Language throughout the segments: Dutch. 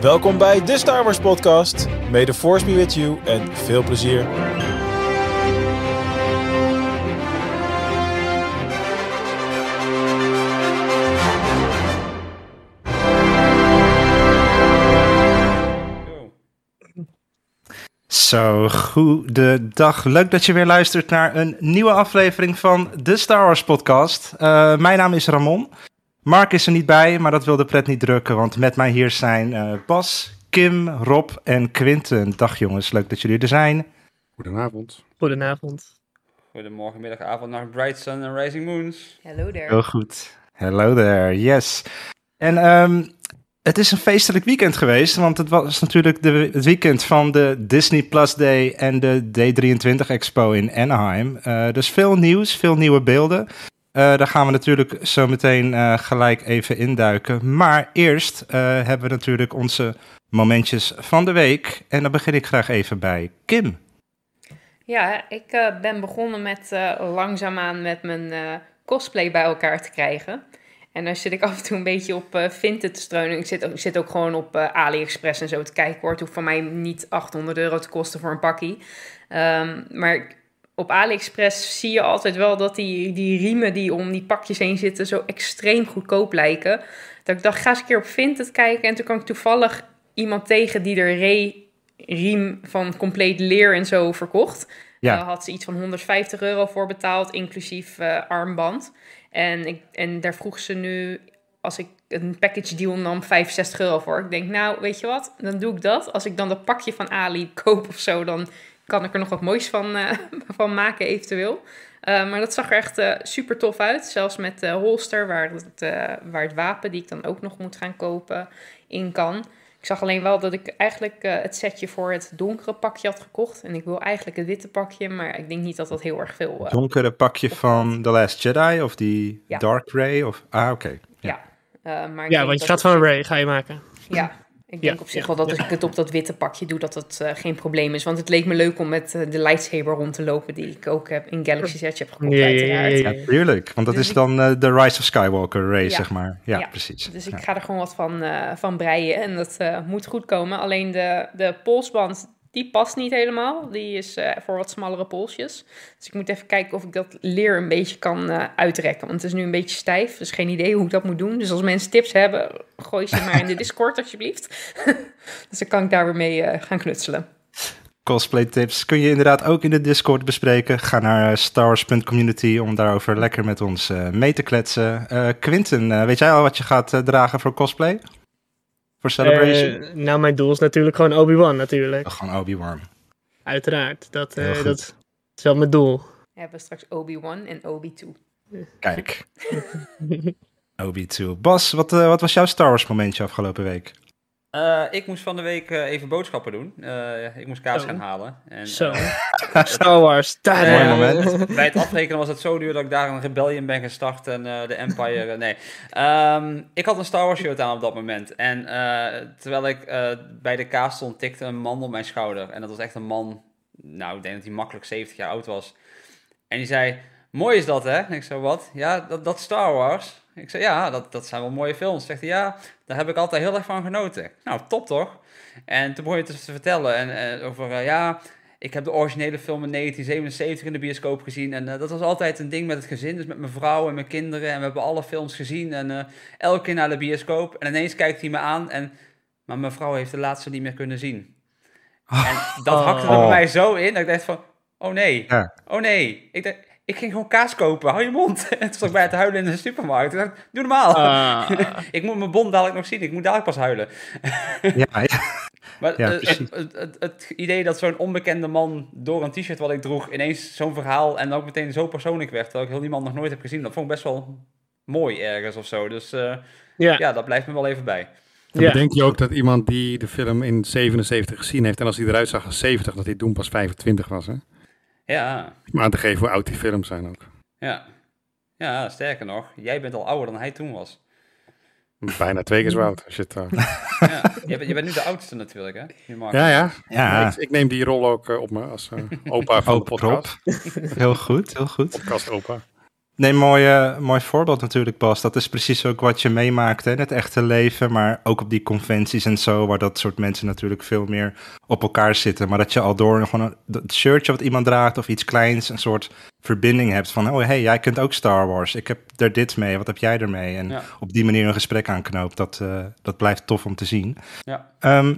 Welkom bij de Star Wars podcast. May the force be with you en veel plezier. Zo, goedendag. Leuk dat je weer luistert naar een nieuwe aflevering van de Star Wars podcast. Uh, mijn naam is Ramon. Mark is er niet bij, maar dat wil de pret niet drukken, want met mij hier zijn uh, Bas, Kim, Rob en Quinten. Dag jongens, leuk dat jullie er zijn. Goedenavond. Goedenavond. Goedemorgen, middag, avond, nacht, bright sun en rising moons. Hello there. Heel goed. Hello there, yes. En um, het is een feestelijk weekend geweest, want het was natuurlijk de, het weekend van de Disney Plus Day en de D23 Expo in Anaheim. Uh, dus veel nieuws, veel nieuwe beelden. Uh, daar gaan we natuurlijk zo meteen uh, gelijk even induiken. Maar eerst hebben we natuurlijk onze momentjes van de week. En dan begin ik graag even bij Kim. Ja, ik ben begonnen met langzaamaan met mijn cosplay bij elkaar te krijgen. En dan zit ik af en toe een beetje op uh, Vinted te streunen. Ik zit, ook, ik zit ook gewoon op AliExpress en zo te kijken hoor. Het hoeft van mij niet 800 euro te kosten voor een pakkie. Um, maar op AliExpress zie je altijd wel dat die, die riemen die om die pakjes heen zitten zo extreem goedkoop lijken. Dat ik dacht, ga eens een keer op Vinted kijken. En toen kwam ik toevallig iemand tegen die er riem van compleet leer en zo verkocht. Ja. Daar had ze iets van 150 euro voor betaald, inclusief uh, armband. En, ik, en daar vroeg ze nu, als ik een package deal nam, 65 euro voor. Ik denk, nou, weet je wat, dan doe ik dat. Als ik dan dat pakje van Ali koop of zo, dan kan ik er nog wat moois van, uh, van maken eventueel. Uh, maar dat zag er echt uh, super tof uit. Zelfs met de holster, waar het, waar het wapen, die ik dan ook nog moet gaan kopen, in kan. Ik zag alleen wel dat ik eigenlijk uh, het setje voor het donkere pakje had gekocht. En ik wil eigenlijk het witte pakje, maar ik denk niet dat dat heel erg veel... Uh, donkere pakje van The Last Jedi of die ja. Dark Ray? Of, ah, oké. Okay. Ja, ja. Uh, maar ja want je gaat van Ray, ga je maken. Ja, ik denk ja, op zich wel dat als ik het op dat witte pakje doe, dat dat uh, geen probleem is. Want het leek me leuk om met uh, de lightsaber rond te lopen, die ik ook heb in Galaxy's Edge heb gekocht, ja, uiteraard. Ja, ja, tuurlijk. Want dat dus is dan uh, de Rise of Skywalker race, zeg maar. Ja, precies. Dus ik ga er gewoon wat van, van breien en dat moet goed komen. Alleen de, de polsband, die past niet helemaal. Die is uh, voor wat smallere polsjes. Dus ik moet even kijken of ik dat leer een beetje kan uh, uitrekken. Want het is nu een beetje stijf. Dus geen idee hoe ik dat moet doen. Dus als mensen tips hebben, gooi ze maar in de Discord alsjeblieft. dus dan kan ik daar weer mee uh, gaan knutselen. Cosplay tips kun je inderdaad ook in de Discord bespreken. Ga naar stars.community om daarover lekker met ons mee te kletsen. Quinten, weet jij al wat je gaat dragen voor cosplay? Voor Celebration? Uh, nou, mijn doel is natuurlijk gewoon Obi-Wan natuurlijk. Oh, gewoon Obi-Wan. Uiteraard, dat, uh, dat is wel mijn doel. We hebben straks Obi-Wan en Obi-2. Kijk. Obi-2. Bas, wat, uh, wat was jouw Star Wars momentje afgelopen week? Uh, ik moest van de week uh, even boodschappen doen. Uh, ik moest kaas oh. gaan halen. En, zo. Star Wars. Mooi moment. Bij het afrekenen was het zo duur dat ik daar een rebellion ben gestart en de Empire. nee. Um, ik had een Star Wars shirt aan op dat moment. En terwijl ik bij de kaas stond, tikte een man op mijn schouder. En dat was echt een man, nou, ik denk dat hij makkelijk 70 jaar oud was. En die zei: Mooi is dat, hè? En ik zei: Wat? Ja, dat, dat Star Wars. Ik zei, ja, dat, dat zijn wel mooie films. Zegt hij, ja, daar heb ik altijd heel erg van genoten. Nou, top toch? En toen begon je dus te vertellen en, uh, over, uh, ja, ik heb de originele film in 1977 in de bioscoop gezien. En uh, dat was altijd een ding met het gezin, dus met mijn vrouw en mijn kinderen. En we hebben alle films gezien en elke keer naar de bioscoop. En ineens kijkt hij me aan en, maar mijn vrouw heeft de laatste niet meer kunnen zien. En dat hakte er bij mij zo in, dat ik dacht van, oh nee, ja. oh nee. Ik dacht, ik ging gewoon kaas kopen, hou je mond. En toen stond ik bij het huilen in de supermarkt. Dacht, doe normaal. Uh. ik moet mijn bond dadelijk nog zien, ik moet dadelijk pas huilen. ja, ja. Maar ja, het, het, het, het, idee dat zo'n onbekende man door een t-shirt wat ik droeg ineens zo'n verhaal en ook meteen zo persoonlijk werd, terwijl ik heel die man nog nooit heb gezien, dat vond ik best wel mooi ergens of zo. Dus uh, ja. ja, dat blijft me wel even bij. Dan ja. denk je ook dat iemand die de film in 77 gezien heeft en als hij eruit zag als 70, dat hij toen pas 25 was, hè? Ja. Maar aan te geven hoe oud die films zijn ook. Ja. Ja, sterker nog, jij bent al ouder dan hij toen was. Bijna twee keer zo oud. Als je, het, uh... ja, je, bent, je bent nu de oudste natuurlijk, hè? Ja, ja. ja. Ik, ik, neem die rol ook uh, op me als uh, opa van de podcast. heel goed, heel goed. Podcast opa. Nee, mooi, eh, mooi voorbeeld natuurlijk, Bas. Dat is precies ook wat je meemaakt hè, in het echte leven. Maar ook op die conventies en zo, waar dat soort mensen natuurlijk veel meer op elkaar zitten. Maar dat je al door gewoon een, het shirtje wat iemand draagt of iets kleins, een soort verbinding hebt van, oh hey, jij kent ook Star Wars. Ik heb er dit mee, wat heb jij ermee? En Ja. op die manier een gesprek aanknoopt, dat, eh, dat blijft tof om te zien. Ja. Ehm,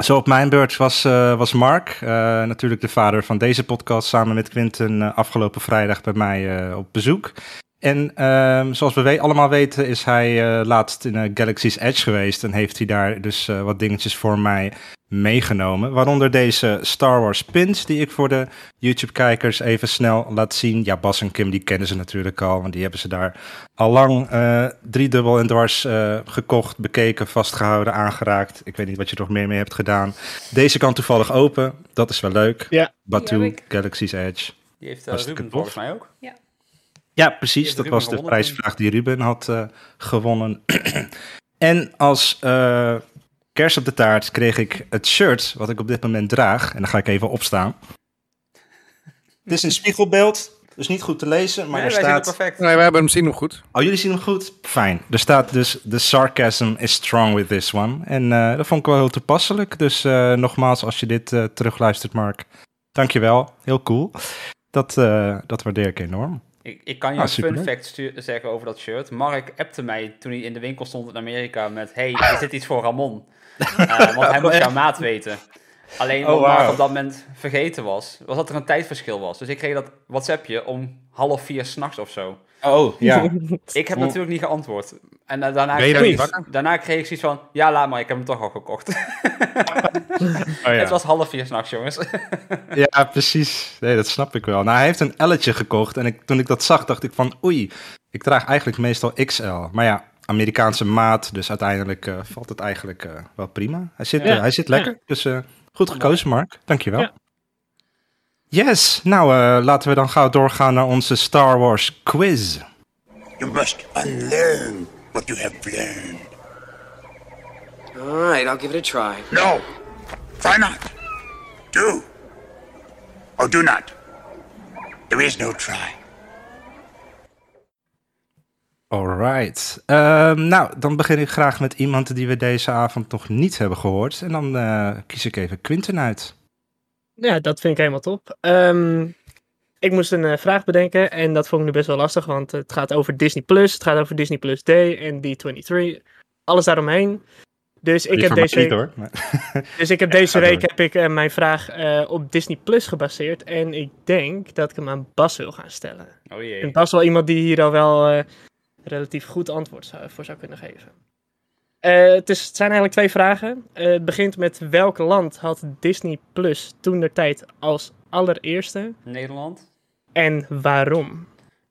zo op mijn beurt was, eh, was Mark, eh, natuurlijk de vader van deze podcast, samen met Quinten eh, afgelopen vrijdag bij mij op bezoek. En ehm, zoals we we- allemaal weten is hij eh, laatst in eh, Galaxy's Edge geweest en heeft hij daar dus eh, wat dingetjes voor mij meegenomen. Waaronder deze Star Wars pins die ik voor de YouTube-kijkers even snel laat zien. Ja, Bas en Kim die kennen ze natuurlijk al, want die hebben ze daar al lang eh driedubbel en dwars eh, gekocht, bekeken, vastgehouden, aangeraakt. Ik weet niet wat je er nog meer mee hebt gedaan. Deze kan toevallig open, dat is wel leuk. Ja. Batu. Galaxy's Edge. Die heeft uh, Ruben volgens mij ook. Ja, Die precies. Dat Ruben was de gewonnen prijsvraag die Ruben had eh, gewonnen. en als eh kerst op de taart kreeg ik het shirt wat ik op dit moment draag. En dan ga ik even opstaan. Het is een spiegelbeeld, dus niet goed te lezen, maar Maar er wij zien het staat... perfect. Nee, we hebben hem zien nog goed. Oh, jullie zien hem goed? Fijn. Er staat dus, the sarcasm is strong with this one. En eh, dat vond ik wel heel toepasselijk. Dus eh, nogmaals, als je dit eh, terugluistert, Mark, dankjewel. Heel cool. Dat, eh, dat waardeer ik enorm. Ik, ik kan je Ah, een fun fact zeggen over dat shirt. Mark appte mij toen hij in de winkel stond in Amerika met... Hey, is dit iets voor Ramon? Eh, want hij moest jouw maat weten. Alleen Oh, Mark wauw. op dat moment vergeten was, was dat er een tijdverschil was. Dus ik kreeg dat WhatsAppje om half vier s'nachts of zo. Oh, ja. Ik heb natuurlijk niet geantwoord. En eh, daarna, kreeg niet ik, daarna kreeg ik zoiets van... Ja, laat maar, ik heb hem toch al gekocht. Oh, ja. Het was half vier s'nachts, jongens. Ja, precies. Nee, dat snap ik wel. Nou, hij heeft een L'tje gekocht. En ik, toen ik dat zag, dacht ik van... Oei, ik draag eigenlijk meestal XL. Maar ja, Amerikaanse maat. Dus uiteindelijk eh, valt het eigenlijk eh, wel prima. Hij zit, Ja. hij zit lekker. Dus eh, goed gekozen, Mark. Dankjewel. Ja. Yes, nou eh, laten we dan gauw doorgaan naar onze Star Wars quiz. You must unlearn what you have learned. All right, I'll give it a try. No, try not. Do. Or do not. There is no try. Alright. Ehm, nou, dan begin ik graag met iemand die we deze avond nog niet hebben gehoord. En dan eh, kies ik even Quinten uit. Ja, dat vind ik helemaal top. Ehm, ik moest een eh, vraag bedenken en dat vond ik nu best wel lastig, want het gaat over Disney Plus, het gaat over Disney Plus Day en D23, alles daaromheen. Dus ik heb deze week, hoor. Dus ik heb deze week heb ik eh, mijn vraag eh, op Disney Plus gebaseerd en ik denk dat ik hem aan Bas wil gaan stellen. Oh En jee. Bas wel iemand die hier al wel eh, relatief goed antwoord zou, voor zou kunnen geven. Eh, het, is, het zijn eigenlijk twee vragen. Eh, het begint met welk land had Disney Plus toen de tijd als allereerste Nederland. en waarom?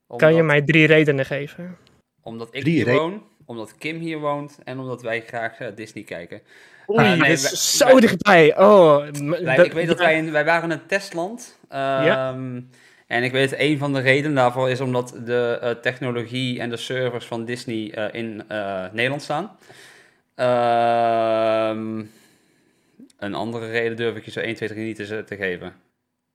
Omdat, Kan je mij drie redenen geven? Omdat ik Drie hier woon, omdat Kim hier woont en omdat wij graag eh, Disney kijken. Oei, nee, dit is wij- zo wij- dichtbij. Oh, m- Wij, dat- ik weet dat ja. wij, wij waren een testland. Ja. Ehm, En ik weet een van de redenen daarvoor is omdat de eh, technologie en de servers van Disney eh, in eh, Nederland staan. Ehm, een andere reden durf ik je zo 1, 2, 3 niet te, te geven.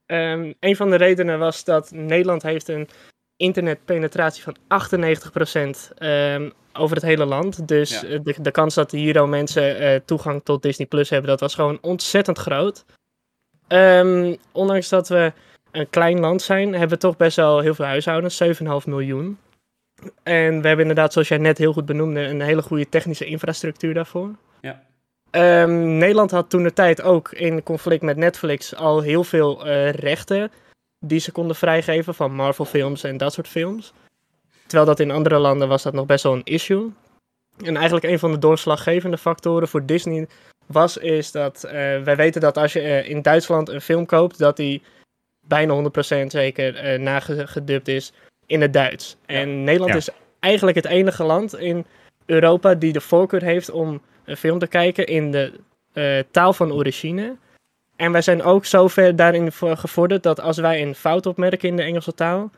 Ehm, een van de redenen was dat Nederland heeft een internetpenetratie van 98% ehm, over het hele land. Dus Ja. eh, de, de kans dat hier al mensen eh, toegang tot Disney Plus hebben, dat was gewoon ontzettend groot. Ondanks dat we een klein land zijn, hebben we toch best wel heel veel huishoudens, 7,5 miljoen. En we hebben inderdaad, zoals jij net heel goed benoemde, een hele goede technische infrastructuur daarvoor. Ja. Ehm, Nederland had toen de tijd ook in conflict met Netflix al heel veel eh, rechten die ze konden vrijgeven van Marvel films en dat soort films. Terwijl dat in andere landen was dat nog best wel een issue. En eigenlijk een van de doorslaggevende factoren voor Disney was is dat eh, wij weten dat als je eh, in Duitsland een film koopt, dat die bijna 100% zeker nagedubt is in het Duits. En Nederland Ja. is eigenlijk het enige land in Europa die de voorkeur heeft om een film te kijken in de eh, taal van origine. En wij zijn ook zover daarin voor gevorderd dat als wij een fout opmerken in de Engelse taal,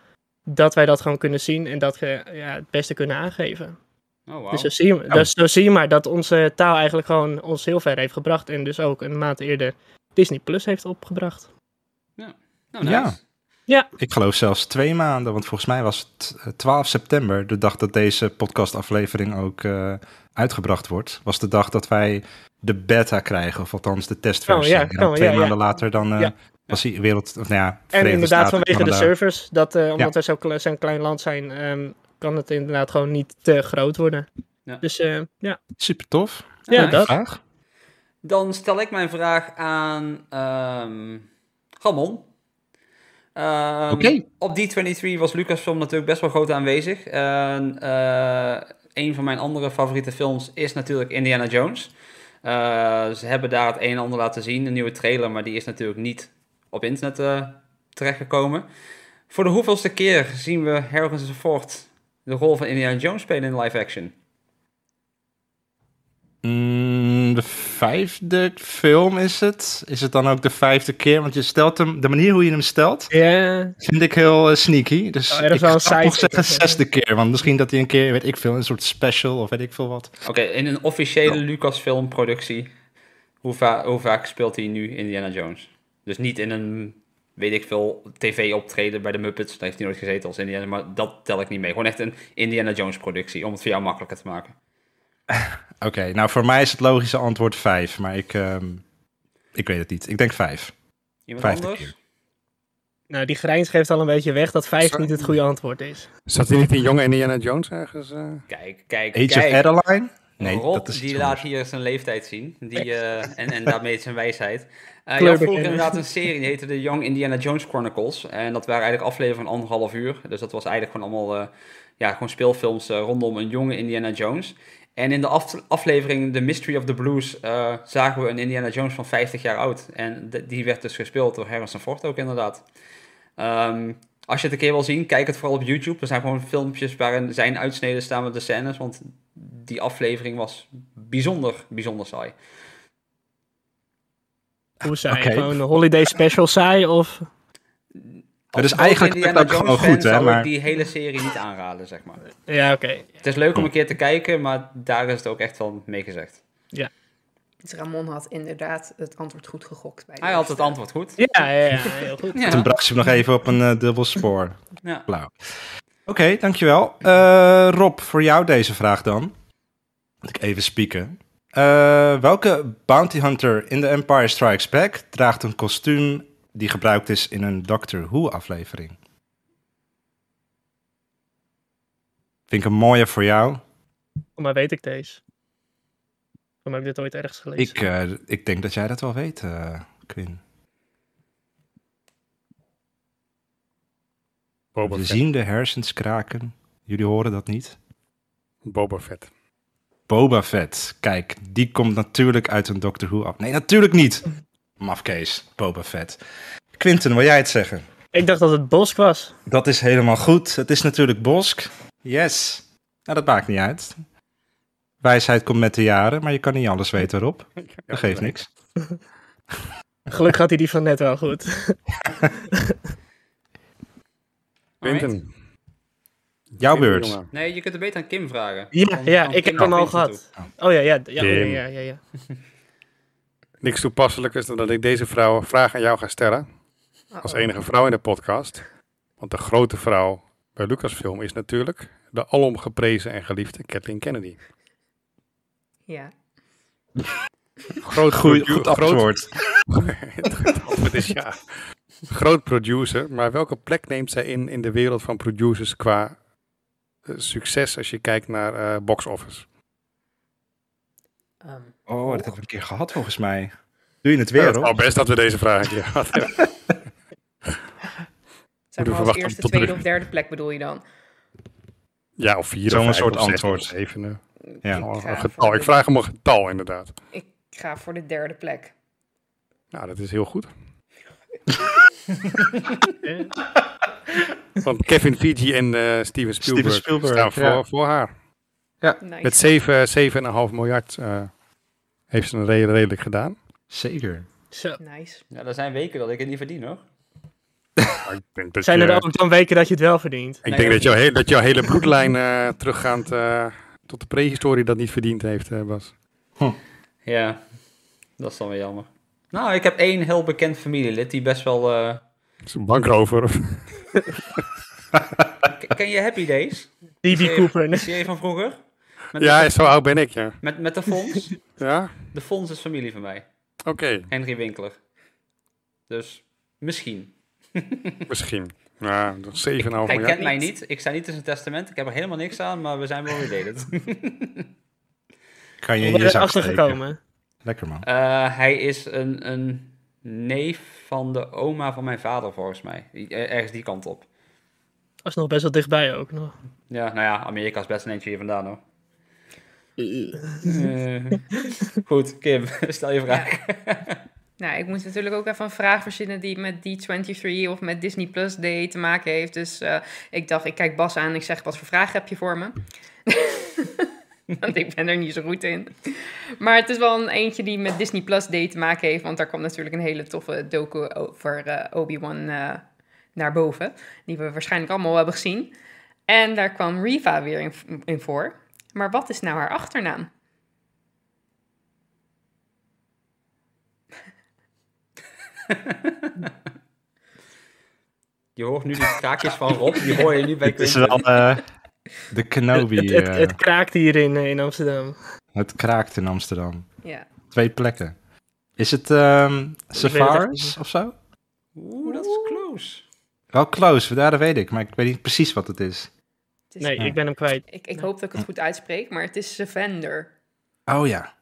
dat wij dat gewoon kunnen zien en dat we ja, het beste kunnen aangeven. Oh, wauw. Dus, zo zie je, dus zo zie je maar dat onze taal eigenlijk gewoon ons heel ver heeft gebracht en dus ook een maand eerder Disney Plus heeft opgebracht. Nou, nice. Ja. Ik geloof zelfs twee maanden, want volgens mij was het eh, 12 september, de dag dat deze podcastaflevering ook eh, uitgebracht wordt, was de dag dat wij de beta krijgen, of althans de testversie. Oh, ja, en dan oh, twee ja, ja. maanden later dan eh, Ja. was die wereld, of nou ja, En inderdaad, Staten, vanwege de servers, dat, eh, omdat Ja. we zo kle- zo'n klein land zijn, ehm, kan het inderdaad gewoon niet te groot worden. Ja. Dus eh, ja, Super tof. ja dat. Vraag? Dan stel ik mijn vraag aan ehm Ramon. Oké. Op D23 was Lucasfilm natuurlijk best wel groot aanwezig. En eh, een van mijn andere favoriete films is natuurlijk Indiana Jones. Eh, ze hebben daar het een en ander laten zien, een nieuwe trailer, maar die is natuurlijk niet op internet eh, terechtgekomen. Voor de hoeveelste keer zien we Harrison Ford de rol van Indiana Jones spelen in live action? Mm, de vijfde film is het. Is het dan ook de vijfde keer? Want je stelt hem, de manier hoe je hem stelt, Ja, vind ik heel eh, sneaky. Dus Oh, ik zou toch zeggen zesde keer. Want misschien dat hij een keer, weet ik veel, een soort special of weet ik veel wat. Oké, in een officiële Lucasfilm productie, hoe, va- hoe vaak speelt hij nu Indiana Jones? Dus niet in een, weet ik veel, tv-optreden bij de Muppets, daar heeft hij nooit gezeten als Indiana, maar dat tel ik niet mee. Gewoon echt een Indiana Jones productie, om het voor jou makkelijker te maken. Oké, nou voor mij is het logische antwoord vijf. Maar ik, ehm, ik weet het niet. Ik denk vijf. Iemand Vijfde anders? keer. nou die grijns geeft al een beetje weg dat vijf Sorry. niet het goede antwoord is. Zat hij niet in jonge Indiana Jones ergens? eh? Kijk, kijk, Age kijk. of Adeline? Nee, Rob, dat is die laat hier zijn leeftijd zien. Die, eh, en, en daarmee zijn wijsheid. Eh Kleurbekenner. vroeger inderdaad een serie, die heette de Young Indiana Jones Chronicles. En dat waren eigenlijk afleveringen van anderhalf uur. Dus dat was eigenlijk gewoon allemaal eh, ja, gewoon speelfilms eh, rondom een jonge Indiana Jones. En in de af- aflevering The Mystery of the Blues eh, zagen we een Indiana Jones van 50 jaar oud. En die werd dus gespeeld door Harrison Ford ook inderdaad. Ehm, als je het een keer wil zien, kijk het vooral op YouTube. Er zijn gewoon filmpjes waarin zijn uitsneden staan met de scènes. Want die aflevering was bijzonder, bijzonder saai. Hoe saai? Oké. Gewoon een holiday special saai of... Als dus grote eigenlijk Indiana goed, hè, zou maar- ik die hele serie niet aanraden, zeg maar. Ja, oké. Het is leuk om een keer te kijken, maar daar is het ook echt wel mee gezegd. Dus Ramon had inderdaad het antwoord goed gegokt. Bij Hij had het antwoord goed. Ja, ja, ja, heel goed. Ja. Toen brak ze hem nog even op een eh, dubbel spoor. Ja. Blauw. Oké, dankjewel. Eh, Rob, voor jou deze vraag dan. Moet ik even spieken. Eh, welke bounty hunter in The Empire Strikes Back draagt een kostuum die gebruikt is in een Doctor Who aflevering? Vind ik een mooie voor jou. Oh, maar weet ik deze? Of heb ik dit ooit ergens gelezen? Ik, eh, ik denk dat jij dat wel weet, eh Quinn. Boba We Fett. zien de hersens kraken. Jullie horen dat niet? Boba Fett. Boba Fett. Kijk, die komt natuurlijk uit een Doctor Who af. Nee, natuurlijk niet. Mafkees, Boba Fett. Quinten, wil jij het zeggen? Ik dacht dat het Bosk was. Dat is helemaal goed. Het is natuurlijk Bosk. Yes. Nou, dat maakt niet uit. Wijsheid komt met de jaren, maar je kan niet alles weten erop. Dat geeft niks. Gelukkig had hij die van net wel goed. Quinten. Jouw beurt. Nee, je kunt het beter aan Kim vragen. Ja, ja ik heb hem al gehad. Oh ja, ja, ja, ja, Kim. ja, ja, ja. Niks toepasselijkers dan dat ik deze vrouw vraag aan jou ga stellen. Als enige vrouw in de podcast. Want de grote vrouw bij Lucasfilm is natuurlijk de alom geprezen en geliefde Kathleen Kennedy. Ja. Groot, Goeie, produ- goed groot- antwoord. het is ja. Groot producer, maar welke plek neemt zij in in de wereld van producers qua eh, succes als je kijkt naar eh box office? Ehm, Oh, dat hebben we een keer gehad volgens mij. Doe je het Ja, weer, het hoor? best dat we deze vraag een keer gehad hebben. zeg Moeten maar als eerste, tot tweede terug- of derde plek bedoel je dan? Ja, of vier Zo'n soort antwoord. of zeven. Ja. Getal. de- Ik vraag om een getal, inderdaad. Ik ga voor de derde plek. Nou, dat is heel goed. Want Kevin Feige en eh, Steven Spielberg, Spielberg, staan voor, ja. voor haar. Nice. Met 7, 7,5 miljard eh, heeft ze een re- redelijk gedaan. Zeker. Zo. Nice. Ja, er zijn weken dat ik het niet verdien, hoor. Maar ik denk dat, Zijn je, er dan ook dan weken dat je het wel verdient? ik Nee, denk dat, jouw he- dat jouw hele bloedlijn eh, teruggaand eh, tot de prehistorie dat niet verdiend heeft, eh, Bas. Ja, dat is dan weer jammer. Nou, ik heb één heel bekend familielid die best wel, eh, is een bankrover. Ken je Happy Days? DB Cooper. De serie van vroeger? Met, Ja, zo oud ben ik, ja. met, met de Fons? Ja? De Fons is familie van mij. Oké, Henry Winkler. Dus misschien. misschien. Ja, nog 7,5 Hij miljard. kent mij niet. Ik sta niet in zijn testament. Ik heb er helemaal niks aan, maar we zijn wel related. Kan je in je zak gekomen. Lekker man. Eh, hij is een, een neef van de oma van mijn vader, volgens mij. I- eh, Ergens die kant op. Was nog best wel dichtbij ook nog. Ja, nou ja, Amerika is best een eentje hier vandaan hoor. Eh, goed, Kim, stel je vraag. Nou, ik moet natuurlijk ook even een vraag verzinnen die met D23 of met Disney Plus Day te maken heeft. Dus eh, ik dacht, ik kijk Bas aan en ik zeg, wat voor vraag heb je voor me? want ik ben er niet zo goed in. Maar het is wel een eentje die met Disney Plus Day te maken heeft. Want daar kwam natuurlijk een hele toffe docu over eh, Obi-Wan naar boven. Die we waarschijnlijk allemaal hebben gezien. En daar kwam Riva weer in voor. Maar wat is nou haar achternaam? Je hoort nu die kraakjes van Rob, die hoor je nu bij Het is wel eh, de Kenobi. het, het, eh, het kraakt hier in, eh, in Amsterdam. het kraakt in Amsterdam. Ja. Twee plekken. Is het ehm echt Savaris niet. of zo? Oeh, dat is close. Wel close, dat weet ik. Maar ik weet niet precies wat het is. Is- Nee, ik ben hem kwijt. Ik, ik hoop dat ik het goed uitspreek, maar het is Savender. Oh ja.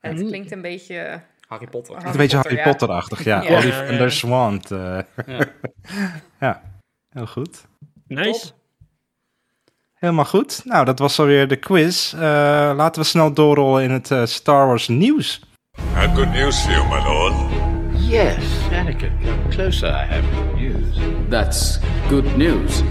Het klinkt een beetje... Harry Potter. Harry Een beetje Potter, Harry. Potter-achtig, ja. Ja. Ja. Swant. eh. Ja. ja, heel goed. Nice. Top. Helemaal goed. Nou, dat was alweer de quiz. Eh, laten we snel doorrollen in het eh, Star Wars nieuws. I have good news for you, my lord. Yes, Anakin, come closer. I have good news. That's good news.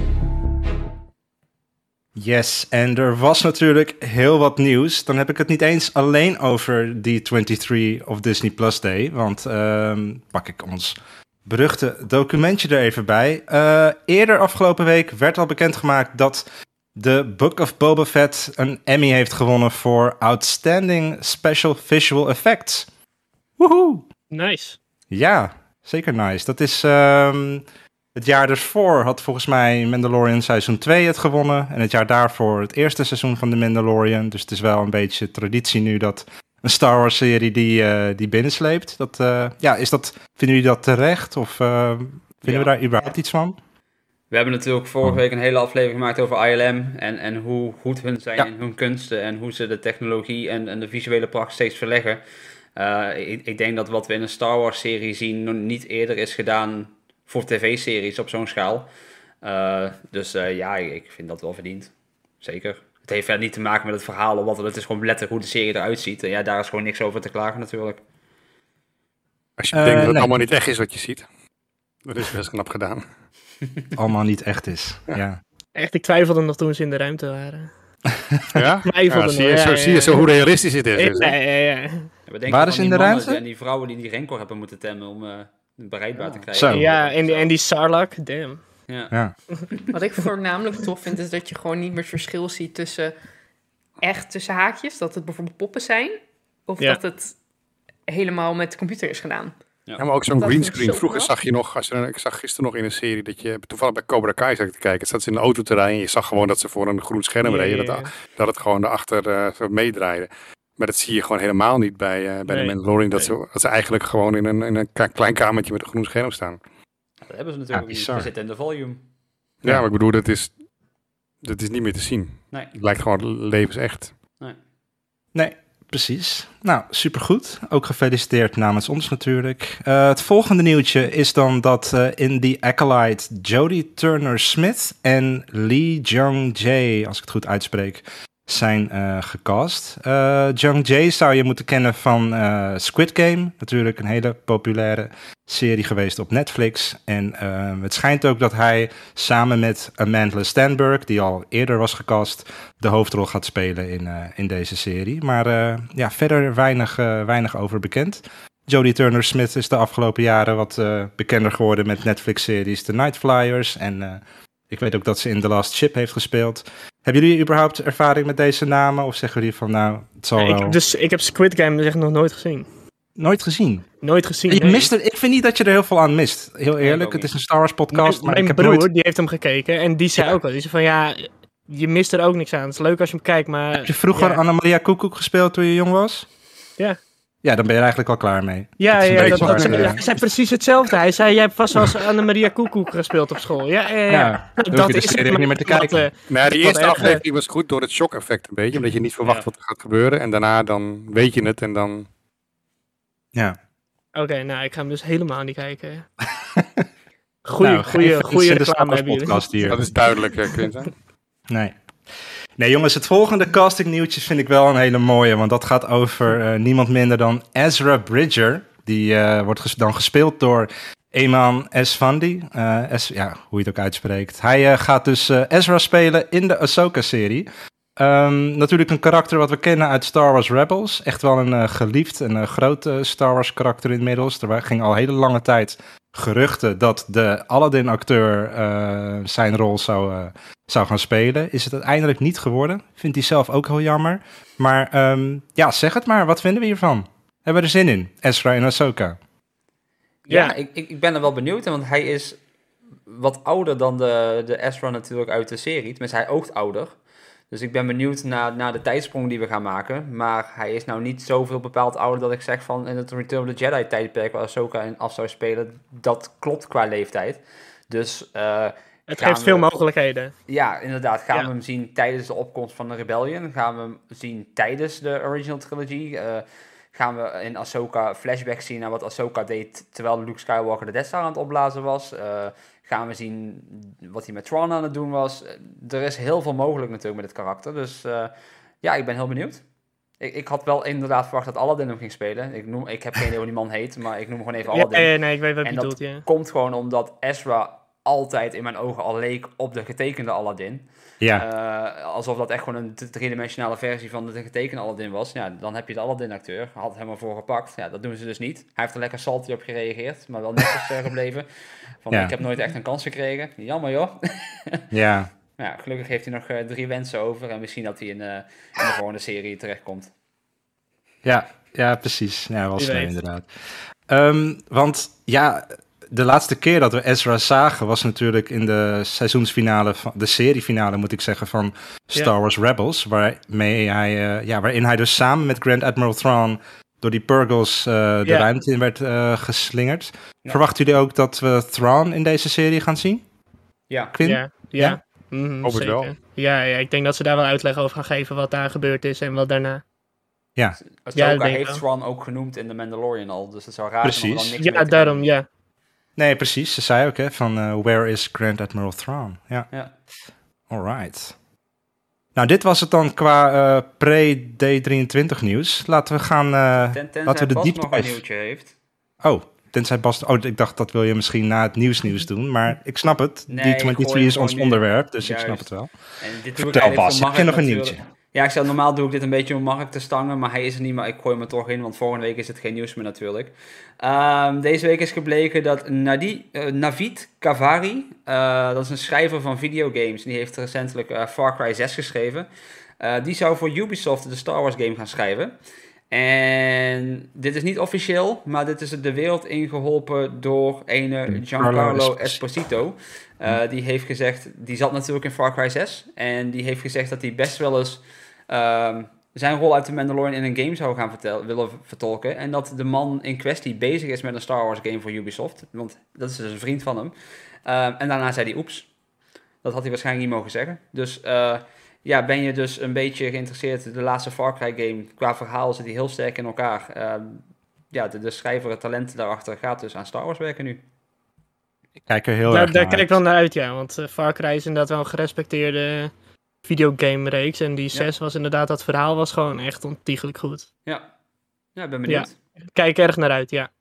Yes, en er was natuurlijk heel wat nieuws. Dan heb ik het niet eens alleen over die 23 of Disney Plus Day. Want ehm, pak ik ons beruchte documentje er even bij. Eh, eerder afgelopen week werd al bekendgemaakt dat de Book of Boba Fett een Emmy heeft gewonnen voor Outstanding Special Visual Effects. Woehoe! Nice. Ja, zeker nice. Dat is ehm, het jaar ervoor had volgens mij Mandalorian seizoen 2 het gewonnen. En het jaar daarvoor het eerste seizoen van de Mandalorian. Dus het is wel een beetje traditie nu dat een Star Wars serie die, eh, die binnensleept. Dat, eh, ja, is dat, vinden jullie dat terecht? Of eh, vinden Ja. we daar überhaupt iets van? We hebben natuurlijk vorige week een hele aflevering gemaakt over ILM en, en hoe goed hun zijn Ja. in hun kunsten en hoe ze de technologie en, en de visuele pracht steeds verleggen. Ik, ik denk dat wat we in een Star Wars serie zien nog niet eerder is gedaan voor tv-series op zo'n schaal. Eh, dus eh, ja, ik, vind dat wel verdiend. Zeker. Het heeft verder niet te maken met het verhaal, of wat het is gewoon letterlijk hoe de serie eruit ziet. En ja, daar is gewoon niks over te klagen natuurlijk. Als je Eh, denkt dat het nee. allemaal niet echt is wat je ziet. Dat is best knap gedaan. Allemaal niet echt is. Ja. Echt, ik twijfelde nog toen ze in de ruimte waren. Ja? Twijfelde Ja, zie, je, nog, zo, ja, zie je ja, zo hoe realistisch het is. Ja, dus, ja, ja. Waar in de ruimte? En die vrouwen die die rencor hebben moeten temmen om eh bereikbaar te krijgen. Zo. Ja, en die, en die Sarlacc, damn. Ja. ja. Wat ik voornamelijk tof vind, is dat je gewoon niet meer het verschil ziet tussen echt tussen haakjes, dat het bijvoorbeeld poppen zijn, of Ja. dat het helemaal met de computer is gedaan. Ja, maar ook zo'n greenscreen. zo Vroeger zag je nog, als er, ik zag gisteren nog in een serie dat je, toevallig bij Cobra Kai zat te kijken, zat ze in de autoterrein en je zag gewoon dat ze voor een groen scherm Ja, reden, ja, dat, ja. dat het gewoon daarachter eh zo meedraaide. Maar dat zie je gewoon helemaal niet bij, eh, bij Nee. de Mandalorian, dat, Nee. ze, dat ze eigenlijk gewoon in een, in een klein kamertje met een groen scherm staan. Dat hebben ze natuurlijk Ja, ook niet. We zitten in de volume. Ja, Ja. maar ik bedoel, dat is, dat is niet meer te zien. Nee. Het lijkt gewoon levensecht. Nee, precies. Nou, supergoed. Ook gefeliciteerd namens ons natuurlijk. Eh, het volgende nieuwtje is dan dat eh, in The Acolyte Jodie Turner-Smith en Lee Jung-jae, als ik het goed uitspreek, zijn eh, gecast. Eh Jung-jae zou je moeten kennen van eh, Squid Game. Natuurlijk een hele populaire serie geweest op Netflix. En het schijnt ook dat hij samen met Amanda Stenberg, die al eerder was gecast, de hoofdrol gaat spelen in, in deze serie. Maar ja, verder weinig, weinig over bekend. Jodie Turner-Smith is de afgelopen jaren wat bekender geworden met Netflix-series The Night Flyers. En ik weet ook dat ze in The Last Ship heeft gespeeld. Hebben jullie überhaupt ervaring met deze namen? Of zeggen jullie van nou, het zal ik, wel... dus, ik heb Squid Game dus echt nog nooit gezien. Nooit gezien. Nooit gezien. Je nee. mist er, ik vind niet dat je er heel veel aan mist. Heel eerlijk, het is een Star Wars podcast, maar mijn broer, nooit... die heeft hem gekeken en die zei Ja. ook al. Die zei van ja, je mist er ook niks aan. Het is leuk als je hem kijkt, maar... Heb je vroeger ja, Annemaria Koekoek gespeeld toen je jong was? Ja. Ja, dan ben je er eigenlijk al klaar mee. Ja, Dat is ja dat, dat, eh, hij zei precies hetzelfde. Hij zei, jij hebt vast wel eens Annemaria Koekoek gespeeld op school. Ja, ja, ja. Hoef je de serie het, niet meer te kijken. wat, eh, Nou, die eerste erg, aflevering was goed door het shock-effect een beetje. Omdat je niet verwacht Ja. wat er gaat gebeuren. En daarna dan weet je het en dan... Ja. Oké, nou, ik ga hem dus helemaal niet kijken. Goeie, Nou, goeie, goeie in de Star reclame hebben jullie. podcast hier. Dat is duidelijk, eh, Quinten. Nee. Nee, jongens, het volgende casting nieuwtje vind ik wel een hele mooie. Want dat gaat over eh, niemand minder dan Ezra Bridger. Die eh, wordt dan gespeeld door Eman Esfandi. Eh es, ja, hoe je het ook uitspreekt. Hij gaat dus Ezra spelen in de Ahsoka-serie. Ehm, natuurlijk een karakter wat we kennen uit Star Wars Rebels. Echt wel een geliefd en groot Star Wars karakter inmiddels. Er ging al hele lange tijd geruchten dat de Aladdin-acteur eh, zijn rol zou, eh, zou gaan spelen. Is het uiteindelijk niet geworden. Vindt hij zelf ook heel jammer. Maar ehm, ja, zeg het maar. Wat vinden we hiervan? Hebben we er zin in? Ezra en Ahsoka. Ja, Ja. ik, ik, ik ben er wel benieuwd, want hij is wat ouder dan de, de Ezra natuurlijk uit de serie. Tenminste, hij oogt ouder. Dus ik ben benieuwd naar, naar de tijdsprong die we gaan maken. Maar hij is nou niet zoveel bepaald ouder dat ik zeg van in het Return of the Jedi tijdperk waar Ahsoka in af zou spelen, dat klopt qua leeftijd. Dus eh, Het geeft we- veel mogelijkheden. ja, inderdaad. Gaan Ja. we hem zien tijdens de opkomst van de Rebellion? Gaan we hem zien tijdens de original trilogy? Eh, gaan we in Ahsoka flashbacks zien naar wat Ahsoka deed terwijl Luke Skywalker de Death Star aan het opblazen was? Eh, gaan we zien wat hij met Tron aan het doen was? Eh, er is heel veel mogelijk natuurlijk met het karakter. Dus eh, ja, ik ben heel benieuwd. Ik, ik had wel inderdaad verwacht dat Aladdin hem ging spelen. Ik, noem, ik heb geen idee hoe die man heet, maar ik noem hem gewoon even Aladdin ja, nee, ik weet wat je dat- bedoelt, ja. komt gewoon omdat Ezra altijd in mijn ogen al leek op de getekende Aladdin. Ja, Eh, alsof dat echt gewoon een driedimensionale versie van de getekende Aladdin was. Ja, dan heb je de Aladdin-acteur. Had hem ervoor gepakt. Ja, dat doen ze dus niet. Hij heeft er lekker salty op gereageerd, maar wel netjes gebleven. Van, Ja. ik heb nooit echt een kans gekregen. Jammer joh. ja. Maar ja, gelukkig heeft hij nog eh, drie wensen over. En misschien dat hij in, eh, in de volgende serie terechtkomt. Ja, ja, precies. Ja, wel Wie snel weet. inderdaad. Ehm, want ja, de laatste keer dat we Ezra zagen was natuurlijk in de seizoensfinale, van, de seriefinale moet ik zeggen, van Star Ja. Wars Rebels. Waarmee hij, eh, ja, waarin hij dus samen met Grand Admiral Thrawn door die Purgles eh, de Ja. ruimte in werd eh, geslingerd. Ja. Verwachten jullie ook dat we Thrawn in deze serie gaan zien? Ja, Quinn? Ja, Ja? ja. Mhm, Hoop wel. Ja, ja, ik denk dat ze daar wel uitleg over gaan geven wat daar gebeurd is en wat daarna. Ja, Ahsoka denk ik heeft. Thrawn ook genoemd in The Mandalorian al. Dus het zou raar zijn om dan Precies. niks Ja, daarom, doen. ja. Nee, precies. Ze zei ook hè, van eh, where is Grand Admiral Thrawn? Ja. Ja. Alright. Nou, dit was het dan qua eh, pre-D23 nieuws. Laten we gaan... eh, Ten, tenzij laten we de Bas diepte nog een nieuwtje heeft. Oh, tenzij Bas... Oh, ik dacht dat wil je misschien na het nieuws nieuws doen. Maar ik snap het. Nee, ik D23 gooi is ons onderwerp, dus ik snap het wel. En dit Vertel Bas, heb je nog een nieuwtje? Ja, ik zeg normaal doe ik dit een beetje om Mark te stangen, maar hij is er niet, maar ik gooi hem er toch in, want volgende week is het geen nieuws meer natuurlijk. Ehm, deze week is gebleken dat Nadi, eh, Navid Kavari, eh, dat is een schrijver van videogames, die heeft recentelijk eh, Far Cry 6 geschreven. Die zou voor Ubisoft de Star Wars game gaan schrijven. En dit is niet officieel, maar dit is de wereld ingeholpen door ene Giancarlo Esposito. Eh, die heeft gezegd, die zat natuurlijk in Far Cry 6. En die heeft gezegd dat hij best wel eens ehm, zijn rol uit de Mandalorian in een game zou gaan vertel- willen vertolken. En dat de man in kwestie bezig is met een Star Wars game voor Ubisoft. Want dat is dus een vriend van hem. Ehm, en daarna zei hij, oeps. Dat had hij waarschijnlijk niet mogen zeggen. Dus eh, ja, ben je dus een beetje geïnteresseerd. De laatste Far Cry game, qua verhaal zit die heel sterk in elkaar. Ehm, ja, de, de schrijver, het talent daarachter gaat dus aan Star Wars werken nu. Ik kijk er heel Daar, erg daar naar kijk ik wel naar uit, ja. Want eh, Far Cry is inderdaad wel een gerespecteerde videogame-reeks. En die 6 was inderdaad, dat verhaal was gewoon echt ontiegelijk goed. Ja, ja ik ben benieuwd. Kijk erg naar uit, ja.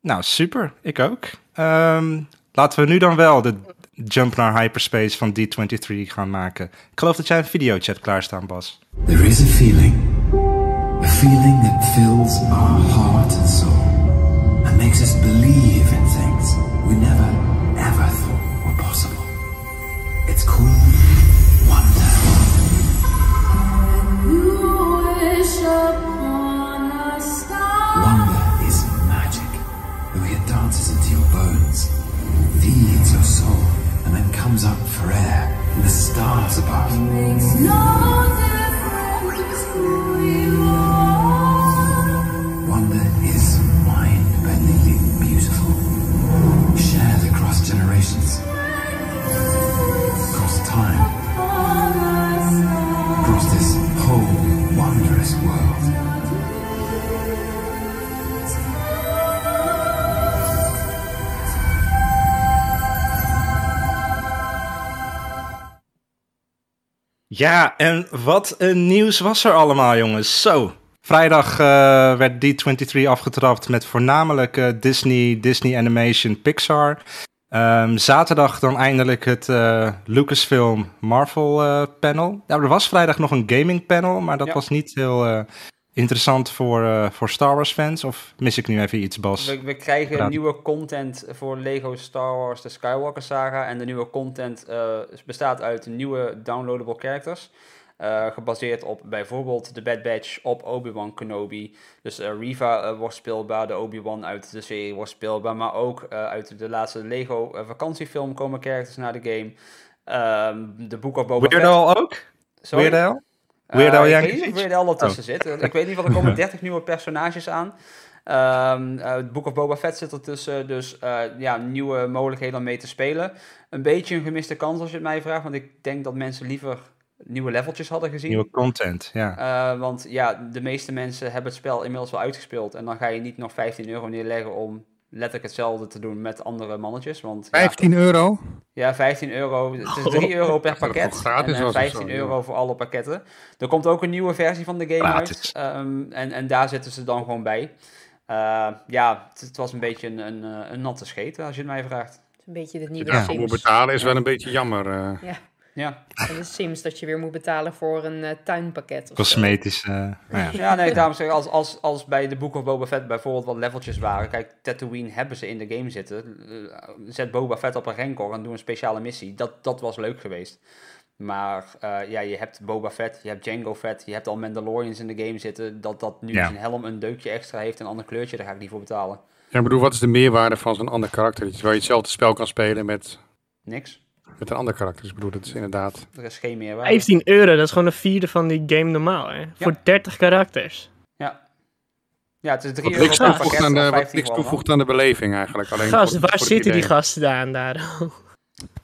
Nou, super. Ik ook. Ehm, laten we nu dan wel de jump naar hyperspace van D23 gaan maken. Ik geloof dat jij een videochat klaarstaan, Bas. There is a feeling. A feeling that fills our heart and soul and makes us believe in things we never, and then comes up for air, and the stars above. Ja, en wat een nieuws was er allemaal, jongens. Zo. Vrijdag eh, werd D23 afgetrapt met voornamelijk eh, Disney, Disney Animation, Pixar. Ehm, zaterdag dan eindelijk het eh, Lucasfilm Marvel panel. Ja, er was vrijdag nog een gaming panel, maar dat Ja. was niet heel interessant voor, eh, voor Star Wars fans. Of mis ik nu even iets, Bas? We, we krijgen Praat. nieuwe content voor Lego Star Wars, de Skywalker saga. En de nieuwe content eh, bestaat uit nieuwe downloadable characters. eh, gebaseerd op bijvoorbeeld de Bad Batch op Obi-Wan Kenobi. Dus Riva eh, wordt speelbaar, de Obi-Wan uit de serie wordt speelbaar. Maar ook eh, uit de laatste Lego vakantiefilm komen characters naar de game. Ehm, de Book of Boba Weird Fett. Al ook? Sorry? Weird Al? Ik Yankovic? weet niet of Weird Al ertussen zit. Ik weet niet, want er komen 30 nieuwe personages aan. Eh, het Book of Boba Fett zit ertussen, dus eh, ja, nieuwe mogelijkheden om mee te spelen. Een beetje een gemiste kans als je het mij vraagt, want ik denk dat mensen liever nieuwe leveltjes hadden gezien. Nieuwe content, ja. Eh, want ja, de meeste mensen hebben het spel inmiddels wel uitgespeeld. En dan ga je niet nog 15 euro neerleggen om letterlijk hetzelfde te doen met andere mannetjes. Want, ja, 15 euro? ja, 15 euro. Het is 3 euro per pakket. en eh, was of 15 zo, euro voor alle pakketten. Er komt ook een nieuwe versie van de game uit. ehm, en, en daar zitten ze dan gewoon bij. Eh, ja, het, het was een beetje een, een, eh, een natte scheet, als je het mij vraagt. Het is een beetje de nieuwe moet Sims. betalen is wel een beetje jammer. eh. Ja, Ja, en de Sims dat je weer moet betalen voor een eh, tuinpakket. Of. Cosmetisch, eh, nou ja. ja nee, daarom zeg ik, als, als, als bij de Book of Boba Fett bijvoorbeeld wat leveltjes waren. Kijk, Tatooine hebben ze in de game zitten. Eh, Zet Boba Fett op een Rancor en doe een speciale missie. Dat, dat was leuk geweest. Maar eh, ja, je hebt Boba Fett, je hebt Django Fett, je hebt al Mandalorians in de game zitten. Dat dat nu Ja. zijn helm een deukje extra heeft, een ander kleurtje, daar ga ik niet voor betalen. Ja, ik bedoel, wat is de meerwaarde van zo'n ander karakter? Terwijl je hetzelfde spel kan spelen met, Niks. Met een ander karakter. Dus ik bedoel, dat is inderdaad... Er is geen meerwaarde. 15 euro, dat is gewoon een vierde van die game normaal, hè? Voor 30 karakters. Ja. Ja, het is 3 Wat euro toevoegt pakket aan, de, of wat 15 niks toevoegt aan de beleving eigenlijk. Alleen Gast, voor- waar voor zitten die gasten dan daar?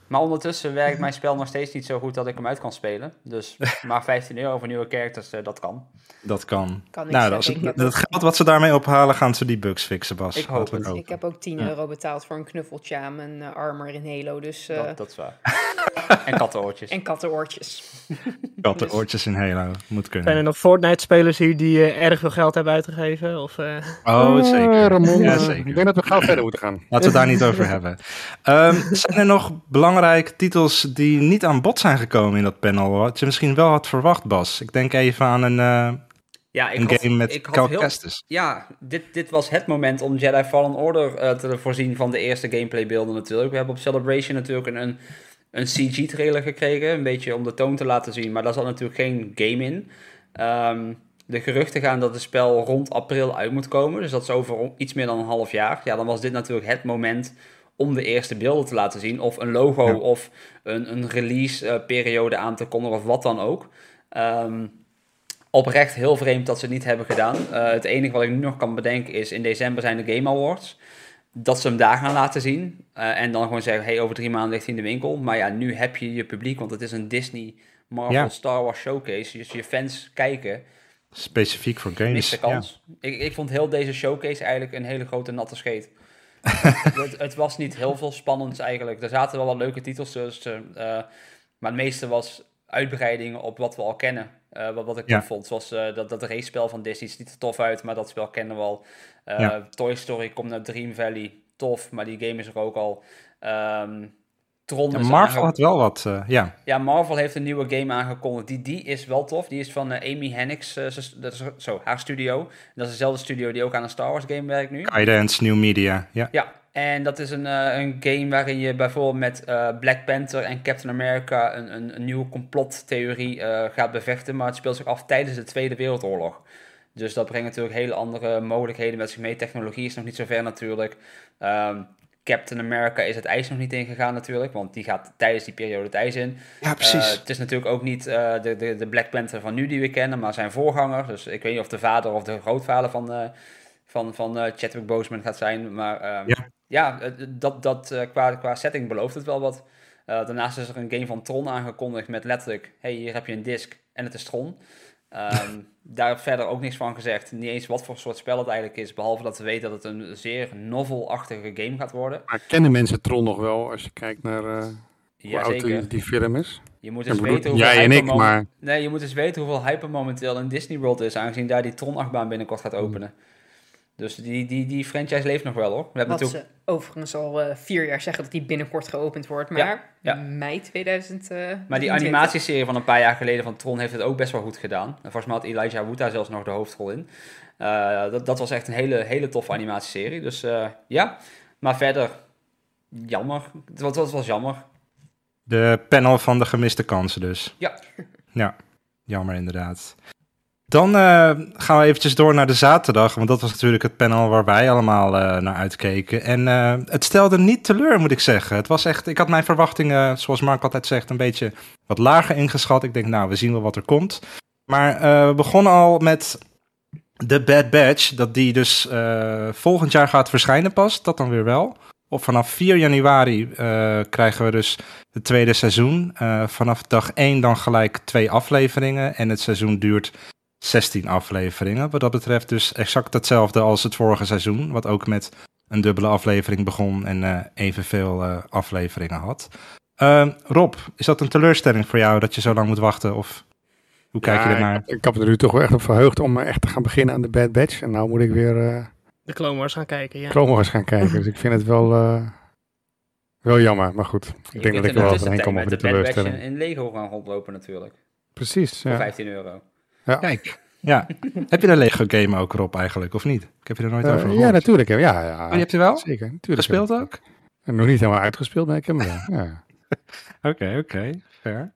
Maar ondertussen werkt mijn spel nog steeds niet zo goed dat ik hem uit kan spelen. Dus maar 15 euro voor nieuwe characters, eh, dat kan. Dat kan. Kan ik nou, dat, is, geld wat ze daarmee ophalen, gaan ze die bugs fixen, Bas. Ik hoop het. Ik heb ook 10 Ja. euro betaald voor een knuffeltje aan mijn eh, armor in Halo. Dus, eh, Dat, dat is waar. en kattenoortjes. En kattenoortjes. Kattenoortjes in Halo. Moet kunnen. Zijn er nog Fortnite-spelers hier die erg veel geld hebben uitgegeven? Of, eh, Oh, zeker. Ramon, Ja, zeker. ik denk dat we gauw verder moeten gaan. Laten we het daar niet over hebben. Ehm, zijn er nog belangrijke titels die niet aan bod zijn gekomen in dat panel? Wat je misschien wel had verwacht, Bas. Ik denk even aan een, eh, Ja, een game met ik had Cal heel-. Ja, dit, dit was het moment om Jedi Fallen Order eh, te voorzien van de eerste gameplaybeelden natuurlijk. We hebben op Celebration natuurlijk een, een, een CG-trailer gekregen, een beetje om de toon te laten zien, maar daar zat natuurlijk geen game in. Ehm, de geruchten gaan dat het spel rond april uit moet komen, dus dat is over iets meer dan een half jaar. Ja, dan was dit natuurlijk het moment om de eerste beelden te laten zien, of een logo Ja. of een, een release-periode aan te kondigen of wat dan ook. Ehm, oprecht heel vreemd dat ze het niet hebben gedaan. Eh, het enige wat ik nu nog kan bedenken is, in december zijn de Game Awards. Dat ze hem daar gaan laten zien. eh, en dan gewoon zeggen, hey, over drie maanden ligt hij in de winkel. Maar ja, nu heb je je publiek, want het is een Disney, Marvel, Ja. Star Wars showcase. Dus je fans kijken, Specifiek voor games. kans. Ik, ik vond heel deze showcase eigenlijk een hele grote natte scheet. het, het was niet heel veel spannends eigenlijk. Er zaten wel wat leuke titels tussen. eh, maar het meeste was uitbreidingen op wat we al kennen. Eh, wat, wat ik Ja. vond. Zoals eh, dat, dat race-spel van Disney ziet er tof uit, maar dat spel kennen we al. Ja. Toy Story komt naar Dream Valley. Tof, maar die game is er ook al. Ehm Tron Ja, Marvel aange- had wel wat, eh, ja. ja, Marvel heeft een nieuwe game aangekondigd. Die, die is wel tof. Die is van eh, Amy Hennigs, eh, dat is, zo, haar studio. Dat is dezelfde studio die ook aan een Star Wars game werkt nu. Guidance, New Media, ja. Ja, en dat is een, een game waarin je bijvoorbeeld met Black Panther en Captain America een, een, een nieuwe complottheorie gaat bevechten. Maar het speelt zich af tijdens de Tweede Wereldoorlog. Dus dat brengt natuurlijk hele andere mogelijkheden met zich mee. Technologie is nog niet zo ver natuurlijk. Ehm, Captain America is het ijs nog niet ingegaan natuurlijk, want die gaat tijdens die periode het ijs in. Ja, precies. Eh, het is natuurlijk ook niet eh, de, de, de Black Panther van nu die we kennen, maar zijn voorganger. Dus ik weet niet of de vader of de grootvader van, eh van, van Chadwick Boseman gaat zijn. Maar ehm, Ja. ja, dat, dat qua, qua setting belooft het wel wat. Daarnaast is er een game van Tron aangekondigd met letterlijk... hey, hier heb je een disc en het is Tron. Ehm, daar verder ook niks van gezegd. Niet eens wat voor soort spel het eigenlijk is. Behalve dat we weten dat het een zeer novel-achtige game gaat worden. Maar kennen mensen Tron nog wel als je kijkt naar... eh, hoe oud die, film is. Je moet eens weten hoeveel jij en ik, maar- Nee, je moet eens weten hoeveel hype momenteel in Disney World is, aangezien daar die Tron-achtbaan binnenkort gaat openen. Dus die, die, die franchise leeft nog wel hoor. We hebben Wat natuurlijk... ze overigens al eh, vier jaar zeggen dat die binnenkort geopend wordt. Maar Ja, ja. mei 2000. eh, Maar die animatieserie van een paar jaar geleden van Tron heeft het ook best wel goed gedaan. En volgens mij had Elijah Wood daar zelfs nog de hoofdrol in. Eh, dat, dat was echt een hele, hele toffe animatieserie. Dus eh, ja, maar verder, jammer. Het was, het was jammer. De panel van de gemiste kansen dus. Ja. Ja, jammer inderdaad. Dan eh, gaan we eventjes door naar de zaterdag, want dat was natuurlijk het panel waar wij allemaal eh, naar uitkeken. En eh, het stelde niet teleur, moet ik zeggen. Het was echt, ik had mijn verwachtingen, zoals Mark altijd zegt, een beetje wat lager ingeschat. Ik denk, nou, we zien wel wat er komt. Maar we begonnen al met The Bad Batch, dat die dus volgend jaar gaat verschijnen pas, dat dan weer wel. Op vanaf 4 januari krijgen we dus het tweede seizoen. Vanaf dag 1 dan gelijk twee afleveringen. En het seizoen duurt 16 afleveringen. Wat dat betreft dus exact hetzelfde als het vorige seizoen. Wat ook met een dubbele aflevering begon en eh, evenveel eh, afleveringen had. Eh, Rob, is dat een teleurstelling voor jou dat je zo lang moet wachten? Of hoe kijk je ernaar? Ik, ik heb er nu toch wel echt op verheugd om eh, echt te gaan beginnen aan de Bad Batch. En nou moet ik weer eh De Clone Wars gaan kijken, ja. Clone Wars gaan kijken. dus ik vind het wel, eh, wel jammer. Maar goed, ik Je denk dat ik er wel overheen kom met over de teleurstelling. in, in Lego gaan rondlopen natuurlijk. Precies, Voor ja. 15 euro. Ja. Kijk, ja. Heb je de Lego game ook, Rob, eigenlijk, of niet? Ik heb je er nooit Eh, over gehoord. ja, natuurlijk. Ja, ja, ja. Oh, je hebt er wel? Zeker, natuurlijk. Gespeeld ook? En nog niet helemaal uitgespeeld, maar ik heb hem wel. Oké, oké, fair.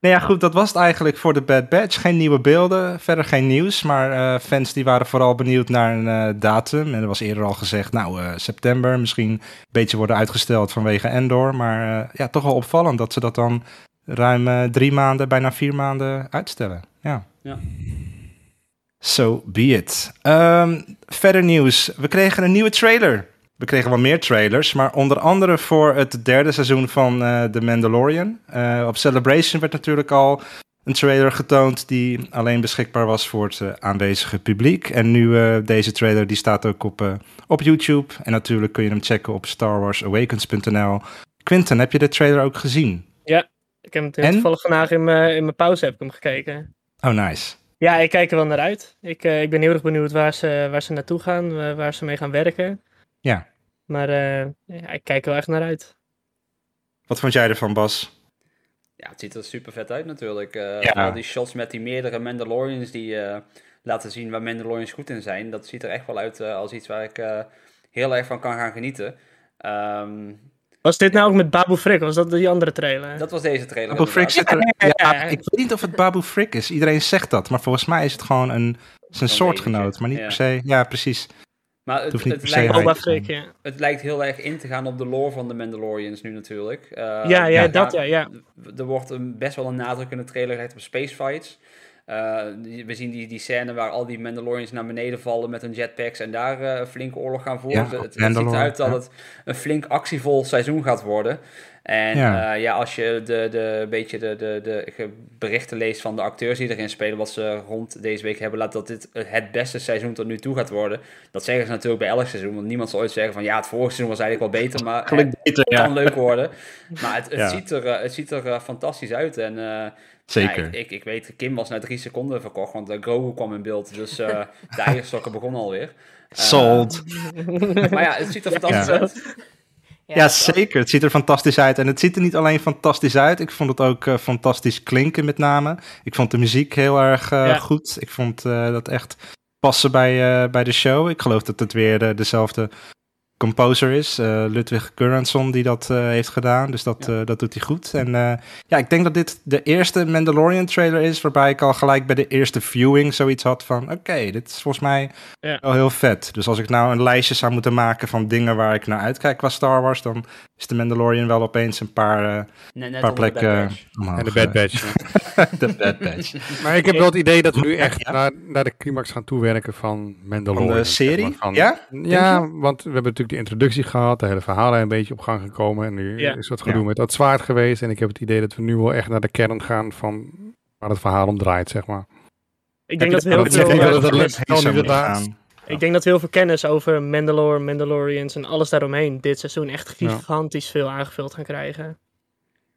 Nou ja, goed, dat was het eigenlijk voor de Bad Batch. Geen nieuwe beelden, verder geen nieuws. Maar eh, fans die waren vooral benieuwd naar een eh, datum. En er was eerder al gezegd, nou, eh, september. Misschien een beetje worden uitgesteld vanwege Endor. Maar eh, ja, toch wel opvallend dat ze dat dan ruim eh, drie maanden, bijna vier maanden uitstellen. Ja. Ja. So be it. Ehm, verder nieuws. We kregen een nieuwe trailer. We kregen wel meer trailers, maar onder andere voor het derde seizoen van eh The Mandalorian. Eh, op Celebration werd natuurlijk al een trailer getoond die alleen beschikbaar was voor het eh, aanwezige publiek. En nu eh, deze trailer die staat ook op, eh, op YouTube. En natuurlijk kun je hem checken op starwarsawakens.nl. Quinten, heb je de trailer ook gezien? Ja, ik heb hem toevallig vandaag in mijn, in mijn pauze heb ik hem gekeken. Oh, nice. Ja, ik kijk er wel naar uit. Ik, eh, ik ben heel erg benieuwd waar ze, waar ze naartoe gaan, eh, waar ze mee gaan werken. Ja. Maar eh, ja, ik kijk er wel echt naar uit. Wat vond jij ervan, Bas? Ja, het ziet er super vet uit natuurlijk. Eh Ja. Al die shots met die meerdere Mandalorians die eh, laten zien waar Mandalorians goed in zijn. Dat ziet er echt wel uit eh, als iets waar ik eh, heel erg van kan gaan genieten. Ehm, Was dit nou ook met Babu Frick? Was dat die andere trailer? dat was deze trailer. Babu Frick zit er... Ja, ik weet niet of het Babu Frick is. Iedereen zegt dat, maar volgens mij is het gewoon een, zijn soortgenoot. Maar niet ja. per se... Ja, precies. Maar het, hoeft niet het, per se lijkt. Frick, ja. het lijkt heel erg in te gaan op de lore van de Mandalorians nu natuurlijk. Eh, Ja, ja, dat ja, ja. Er wordt een, best wel een nadruk in de trailer gelegd op spacefights. Eh, we zien die, die scène waar al die Mandalorians naar beneden vallen met hun jetpacks en daar eh, een flinke oorlog gaan voeren. Ja, het, het ziet eruit dat ja. het een flink actievol seizoen gaat worden. En Ja. ja, ja als je de, de, een beetje de, de, de berichten leest van de acteurs die erin spelen, wat ze rond deze week hebben laten, dat dit het beste seizoen tot nu toe gaat worden. Dat zeggen ze natuurlijk bij elk seizoen, want niemand zal ooit zeggen van ja, het vorige seizoen was eigenlijk wel beter, maar Eigenlijk het beter, kan ja. leuk worden. Maar het, het Ja. ziet er, eh, het ziet er eh, fantastisch uit en... eh, Zeker. ja, ik, ik, ik weet, Kim was na drie seconden verkocht, want uh, Grogu kwam in beeld. Dus eh de eierstokken begonnen alweer. Eh, Sold. maar ja, het ziet er fantastisch Ja. uit. Ja, zeker. Het ziet er fantastisch uit. En het ziet er niet alleen fantastisch uit. Ik vond het ook eh, fantastisch klinken met name. Ik vond de muziek heel erg eh, Ja. goed. Ik vond eh, dat echt passen bij, bij de show. Ik geloof dat het weer de, dezelfde composer is. eh, Ludwig Göransson die dat eh, heeft gedaan. Dus dat, eh, dat doet hij goed. En eh, ja, ik denk dat dit de eerste Mandalorian trailer is... waarbij ik al gelijk bij de eerste viewing zoiets had van... oké, dit is volgens mij Ja. wel heel vet. Dus als ik nou een lijstje zou moeten maken van dingen waar ik naar uitkijk qua Star Wars... dan is de Mandalorian wel opeens een paar, eh, Net, net paar plekken En de Bad. Batch. de Bad Batch. Maar ik heb wel het idee dat we nu echt ja. naar, naar de climax gaan toewerken van Mandalorian. Van de zeg serie? maar, van- Ja? Ja, want we hebben natuurlijk de introductie gehad, de hele verhalen een beetje op gang gekomen. En nu Ja. is dat gedoe Ja. met dat zwaard geweest. En ik heb het idee dat we nu wel echt naar de kern gaan van waar het verhaal om draait, zeg maar. Ik denk dat we heel dat- ik veel... gaan. Ik denk dat heel veel kennis over Mandalore, Mandalorians en alles daaromheen dit seizoen echt Ja. gigantisch veel aangevuld gaan krijgen.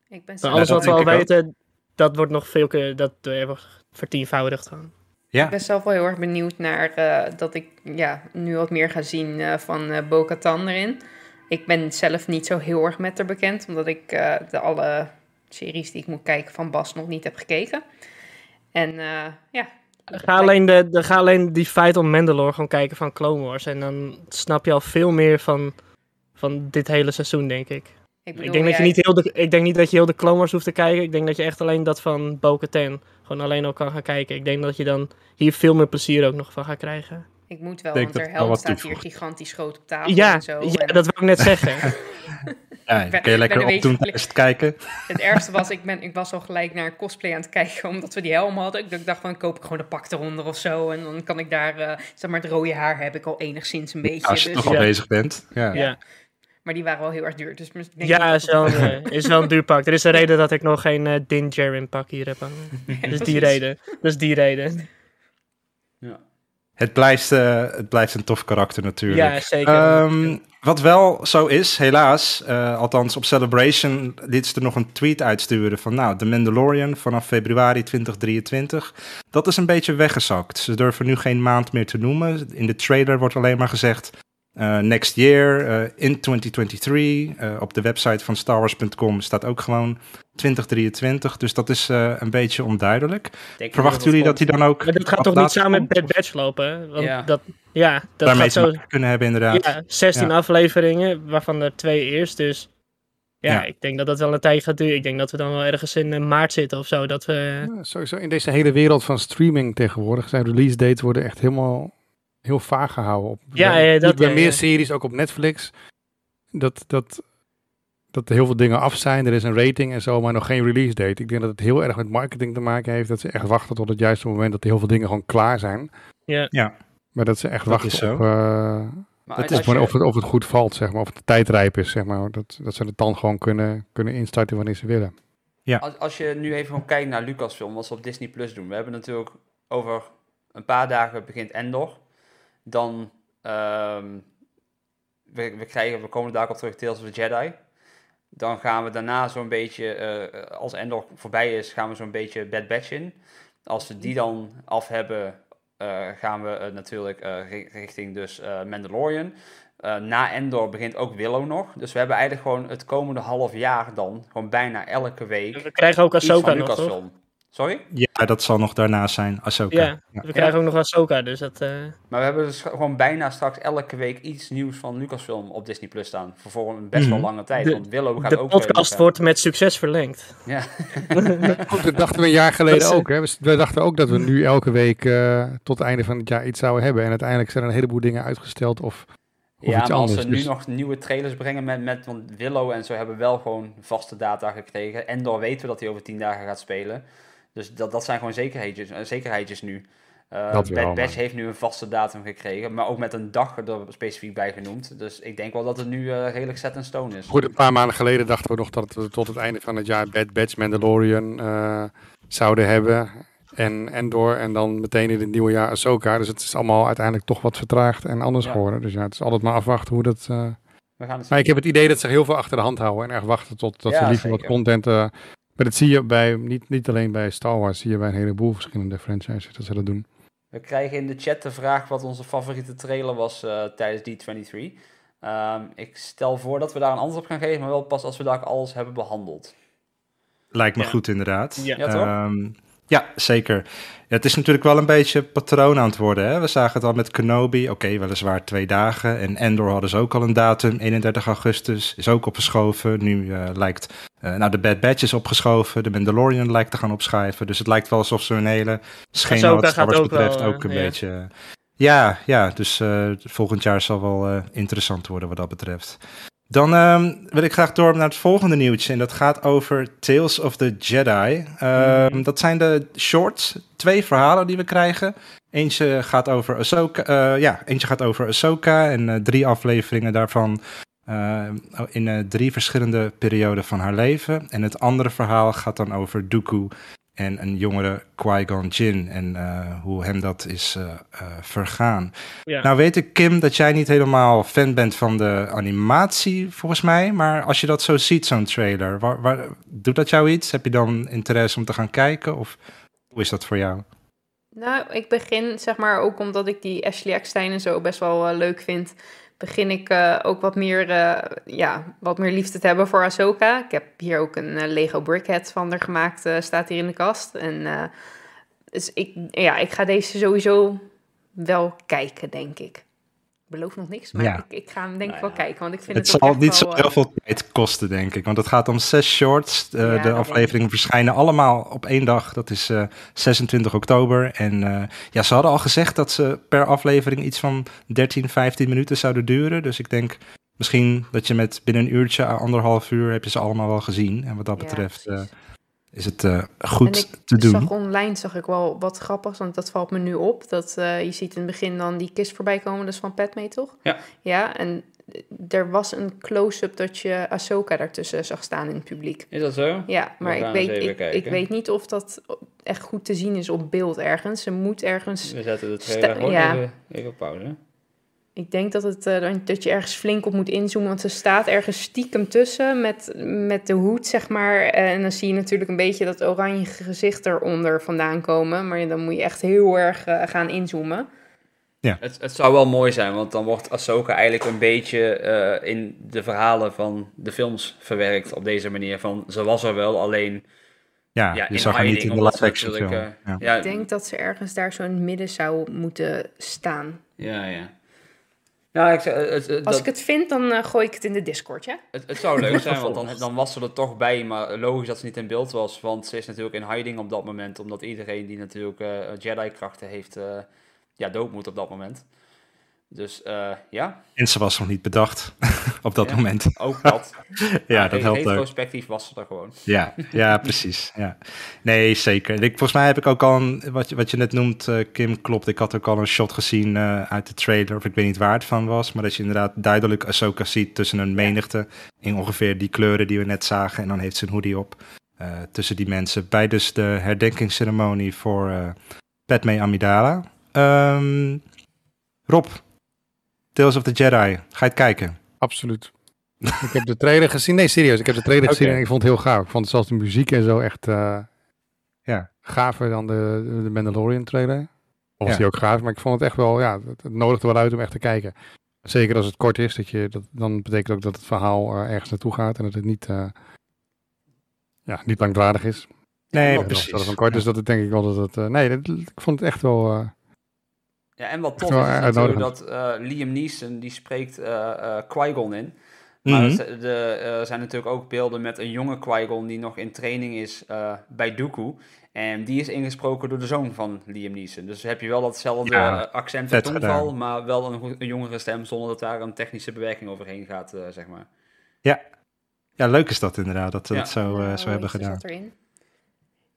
Ik ben alles wat we al weten, dat wordt nog veel keer, dat hebben we vertienvoudigd gewoon. Ja, ik ben zelf wel heel erg benieuwd naar eh, dat ik ja, nu wat meer ga zien eh, van eh Bo-Katan erin. Ik ben zelf niet zo heel erg met haar bekend, omdat ik eh, de alle series die ik moet kijken van Bas nog niet heb gekeken. En eh, ja. Ga alleen, de, de, ga alleen die feit om Mandalore gewoon kijken van Clone Wars. En dan snap je al veel meer van, van dit hele seizoen, denk ik. Ik, bedoel, Ik denk, dat je niet heel de, ik denk niet dat je heel de Clone Wars hoeft te kijken. Ik denk dat je echt alleen dat van Bo-Katan gewoon alleen al kan gaan kijken. Ik denk dat je dan hier veel meer plezier ook nog van gaat krijgen. Ik moet wel, want ik wel held wat staat hier gigantisch groot op tafel Ja, en zo. ja en dat wil ik net zeggen. ja ben- kun je lekker een opdoen beetje tijdens het kijken. Het ergste was, ik, ben, ik was al gelijk naar cosplay aan het kijken, omdat we die helm hadden. Ik dacht van, koop ik gewoon de pak eronder of zo. En dan kan ik daar, eh, zeg maar, het rode haar heb ik al enigszins een beetje. Als je dus, toch al ja. bezig bent. Ja. ja, Maar die waren wel heel erg duur. Dus ik denk ja dat is, het- wel, een, eh, is wel een duur pak. Er is een reden dat ik nog geen eh Din Djarin pak hier heb hangen. Dat is die precies. reden. Dat is die reden. Ja. Het, blijft, eh, het blijft een tof karakter natuurlijk. Ja, zeker. Ehm, wat wel zo is, helaas, eh, althans op Celebration liet ze er nog een tweet uitsturen van nou, The Mandalorian vanaf februari 2023. Dat is een beetje weggezakt. Ze durven nu geen maand meer te noemen. In de trailer wordt alleen maar gezegd eh, next year, eh, in 2023. Eh, op de website van starwars.com staat ook gewoon 2023. Dus dat is eh, een beetje onduidelijk. Verwachten jullie dat hij dan ook... Maar dat gaat toch niet samen met? Bad Batch lopen? Want Ja. dat, ja, dat Daarmee gaat zo. kunnen hebben inderdaad. Ja, 16 Ja. afleveringen, waarvan er twee eerst. Dus ja, Ja. ik denk dat dat wel een tijd gaat duren. Ik denk dat we dan wel ergens in maart zitten of zo. Dat we, Ja, sowieso in deze hele wereld van streaming tegenwoordig zijn release dates worden echt helemaal heel vaag gehouden. Op, Ja, bij, ja, dat, bij ja, meer ja. series, ook op Netflix, dat, dat, dat er heel veel dingen af zijn. Er is een rating en zo, maar nog geen release date. Ik denk dat het heel erg met marketing te maken heeft. Dat ze echt wachten tot het juiste moment dat heel veel dingen gewoon klaar zijn. ja. Ja. Maar dat ze echt Dat wachten is zo. op, eh, Maar dat is maar je- of, het, of het goed valt, zeg maar. Of het tijdrijp is, zeg maar. Dat, dat ze het dan gewoon kunnen, kunnen instarten wanneer ze willen. Als, als je nu even gewoon kijkt naar Lucasfilm, wat ze op Disney Plus doen. We hebben natuurlijk over een paar dagen begint Endor. Dan, ehm, we, we krijgen, we komen daar op terug, Tales of the Jedi. Dan gaan we daarna zo'n beetje, eh, als Endor voorbij is, gaan we zo'n beetje Bad Batch in. Als we die dan af hebben, eh, gaan we eh, natuurlijk ri- richting dus Mandalorian. Na Endor begint ook Willow nog. Dus we hebben eigenlijk gewoon het komende half jaar dan, gewoon bijna elke week, We krijgen ook Ahsoka nog, toch? Sorry? Ja, dat zal nog daarna zijn. Ahsoka. Ja, Ja. we krijgen ook nog Ahsoka, dus dat... eh, Maar we hebben dus gewoon bijna straks elke week iets nieuws van Lucasfilm op Disney Plus staan. Voor, voor een best wel Mhm. lange tijd. De- want Willow gaat de ook podcast weer- wordt met succes verlengd. Ja. Goed, dat dachten we een jaar geleden is- ook. Hè. We, dachten ook dat we nu elke week eh, tot het einde van het jaar iets zouden hebben. En uiteindelijk zijn er een heleboel dingen uitgesteld of, of ja, maar als ze nu Dus- nog nieuwe trailers brengen met, met... Want Willow en zo hebben wel gewoon vaste data gekregen. Endor weten we dat hij over tien dagen gaat spelen. Dus dat, dat zijn gewoon zekerheidjes, eh, zekerheidjes nu. Wel, Bad Batch heeft nu een vaste datum gekregen. Maar ook met een dag er specifiek bij genoemd. Dus ik denk wel dat het nu eh, redelijk set in stone is. Goed, een paar maanden geleden dachten we nog dat we tot het einde van het jaar Bad Batch Mandalorian eh, zouden hebben. En Endor en dan meteen in het nieuwe jaar Ahsoka. Dus het is allemaal uiteindelijk toch wat vertraagd en anders Ja. geworden. Dus ja, het is altijd maar afwachten hoe dat... We gaan Maar ik heb het idee dat ze heel veel achter de hand houden en echt wachten tot dat Ja, ze liever wat content. Maar dat zie je bij, niet, niet alleen bij Star Wars, zie je bij een heleboel verschillende franchises dat ze dat doen. We krijgen in de chat de vraag wat onze favoriete trailer was eh, tijdens D23. Ehm, ik stel voor dat we daar een antwoord op gaan geven, maar wel pas als we daar alles hebben behandeld. Lijkt me Ja. goed inderdaad. Ja. Ja, toch? Ehm, ja, zeker. Ja, het is natuurlijk wel een beetje patroon aan het worden. Hè? We zagen het al met Kenobi. Oké, weliswaar twee dagen. En Endor hadden ze ook al een datum. 31 augustus is ook opgeschoven. Nu eh, lijkt... eh, nou, de Bad Batch is opgeschoven. De Mandalorian lijkt te gaan opschuiven. Dus het lijkt wel alsof ze een hele schema wat Star Wars betreft wel, ook een eh, ja. beetje... Ja, ja, dus volgend jaar zal wel interessant worden wat dat betreft. Dan ehm, wil ik graag door naar het volgende nieuwtje. En dat gaat over Tales of the Jedi. Ehm, Mhm. Dat zijn de shorts, twee verhalen die we krijgen. Eentje gaat over Ahsoka, eh, ja, eentje gaat over Ahsoka en eh, drie afleveringen daarvan eh, in drie verschillende perioden van haar leven. En het andere verhaal gaat dan over Dooku en een jongere Qui-Gon Jinn en eh, hoe hem dat is eh, eh, vergaan. Ja. Nou weet ik, Kim, dat jij niet helemaal fan bent van de animatie, volgens mij. Maar als je dat zo ziet, zo'n trailer, waar, waar, doet dat jou iets? Heb je dan interesse om te gaan kijken? Of hoe is dat voor jou? Nou, ik begin, zeg maar, ook omdat ik die Ashley Eckstein en zo best wel leuk vind, begin ik eh, ook wat meer, eh, ja, wat meer liefde te hebben voor Ahsoka. Ik heb hier ook een eh, Lego Brickhead van haar gemaakt, staat hier in de kast. En dus ik, ja, ik ga deze sowieso wel kijken, denk ik. Beloof nog niks, maar Ja. ik, ik ga hem denk ik Nou wel ja. kijken, want ik vind Het het, zal niet zo wel, heel eh, veel tijd kosten, denk ik. Want het gaat om zes shorts. Eh, Ja, de afleveringen verschijnen allemaal op één dag. Dat is eh, 26 oktober. En eh, ja, ze hadden al gezegd dat ze per aflevering iets van 13, 15 minuten zouden duren. Dus ik denk misschien dat je met binnen een uurtje, anderhalf uur, heb je ze allemaal wel gezien. En wat dat ja, betreft eh. Is het eh, goed en ik te doen. zag online zag ik wel wat grappigs, want dat valt me nu op. Dat eh, je ziet in het begin dan die kist voorbij komen, dat is van Padme, toch? Ja. Ja, en er was een close-up dat je Ahsoka daartussen zag staan in het publiek. Is dat zo? Ja, maar ik gaan weet, eens even ik, ik weet niet of dat echt goed te zien is op beeld ergens. Ze moet ergens... We zetten de Sta- trailer gewoon ja. even, even op pauze. Ik denk dat, het, eh, dan- dat je ergens flink op moet inzoomen, want ze staat ergens stiekem tussen met, met de hoed, zeg maar. En dan zie je natuurlijk een beetje dat oranje gezicht eronder vandaan komen. Maar dan moet je echt heel erg eh, gaan inzoomen. Het, het zou wel mooi zijn, want dan wordt Ahsoka eigenlijk een beetje eh, in de verhalen van de films verwerkt op deze manier. Van, ze was er wel, alleen Ja, ja, je zag haar niet in de film. eh, Ja. ja, Ik denk dat ze ergens daar zo in het midden zou moeten staan. ja, ja. Ja, ik, het, het, Als dat- ik het vind, dan eh, gooi ik het in de Discord, ja? Het, het zou leuk zijn, want dan, dan was ze er toch bij. Maar logisch dat ze niet in beeld was. Want ze is natuurlijk in hiding op dat moment. Omdat iedereen die natuurlijk eh, Jedi-krachten heeft, eh, ja, dood moet op dat moment. Dus eh, ja, En ze was nog niet bedacht op dat Ja. moment. ook dat. Ja, Maar dat helpt ook. Retrospectief was ze er gewoon. Ja, ja, precies. Ja. Nee, zeker. Ik, volgens mij heb ik ook al, een, wat, je, wat je net noemt, eh, Kim, klopt. Ik had ook al een shot gezien eh, uit de trailer, of ik weet niet waar het van was. Maar dat je inderdaad duidelijk Ahsoka ziet tussen een menigte in ongeveer die kleuren die we net zagen. En dan heeft ze een hoodie op tussen die mensen. Bij dus de herdenkingsceremonie voor Padme Amidala. Ehm, Rob, Tales of the Jedi, ga je het kijken? Absoluut. ik heb de trailer gezien. Nee, serieus. Ik heb de trailer gezien en ik vond het heel gaaf. Ik vond zelfs de muziek en zo echt eh Ja. gaver dan de, de Mandalorian trailer. Of Ja. die ook gaaf, maar ik vond het echt wel, ja, het, het nodigde wel uit om echt te kijken. Zeker als het kort is, dat je, dat, dan betekent ook dat het verhaal eh, ergens naartoe gaat en dat het niet, eh, ja, niet langdradig is. Nee, precies. Dat het van kort is, dat het denk ik wel dat het, nee, dat- ik vond het echt wel, Ja, en wat tof is, is natuurlijk dat eh, Liam Neeson, die spreekt eh eh Qui-Gon in. Maar Mhm. er de, zijn natuurlijk ook beelden met een jonge Qui-Gon die nog in training is eh, bij Dooku. En die is ingesproken door de zoon van Liam Neeson. Dus heb je wel datzelfde Ja, accent en tongval, gedaan. maar wel een, een jongere stem zonder dat daar een technische bewerking overheen gaat, eh, zeg maar. Ja, leuk is dat inderdaad, dat ze Ja. dat zo, zo hebben gedaan. erin?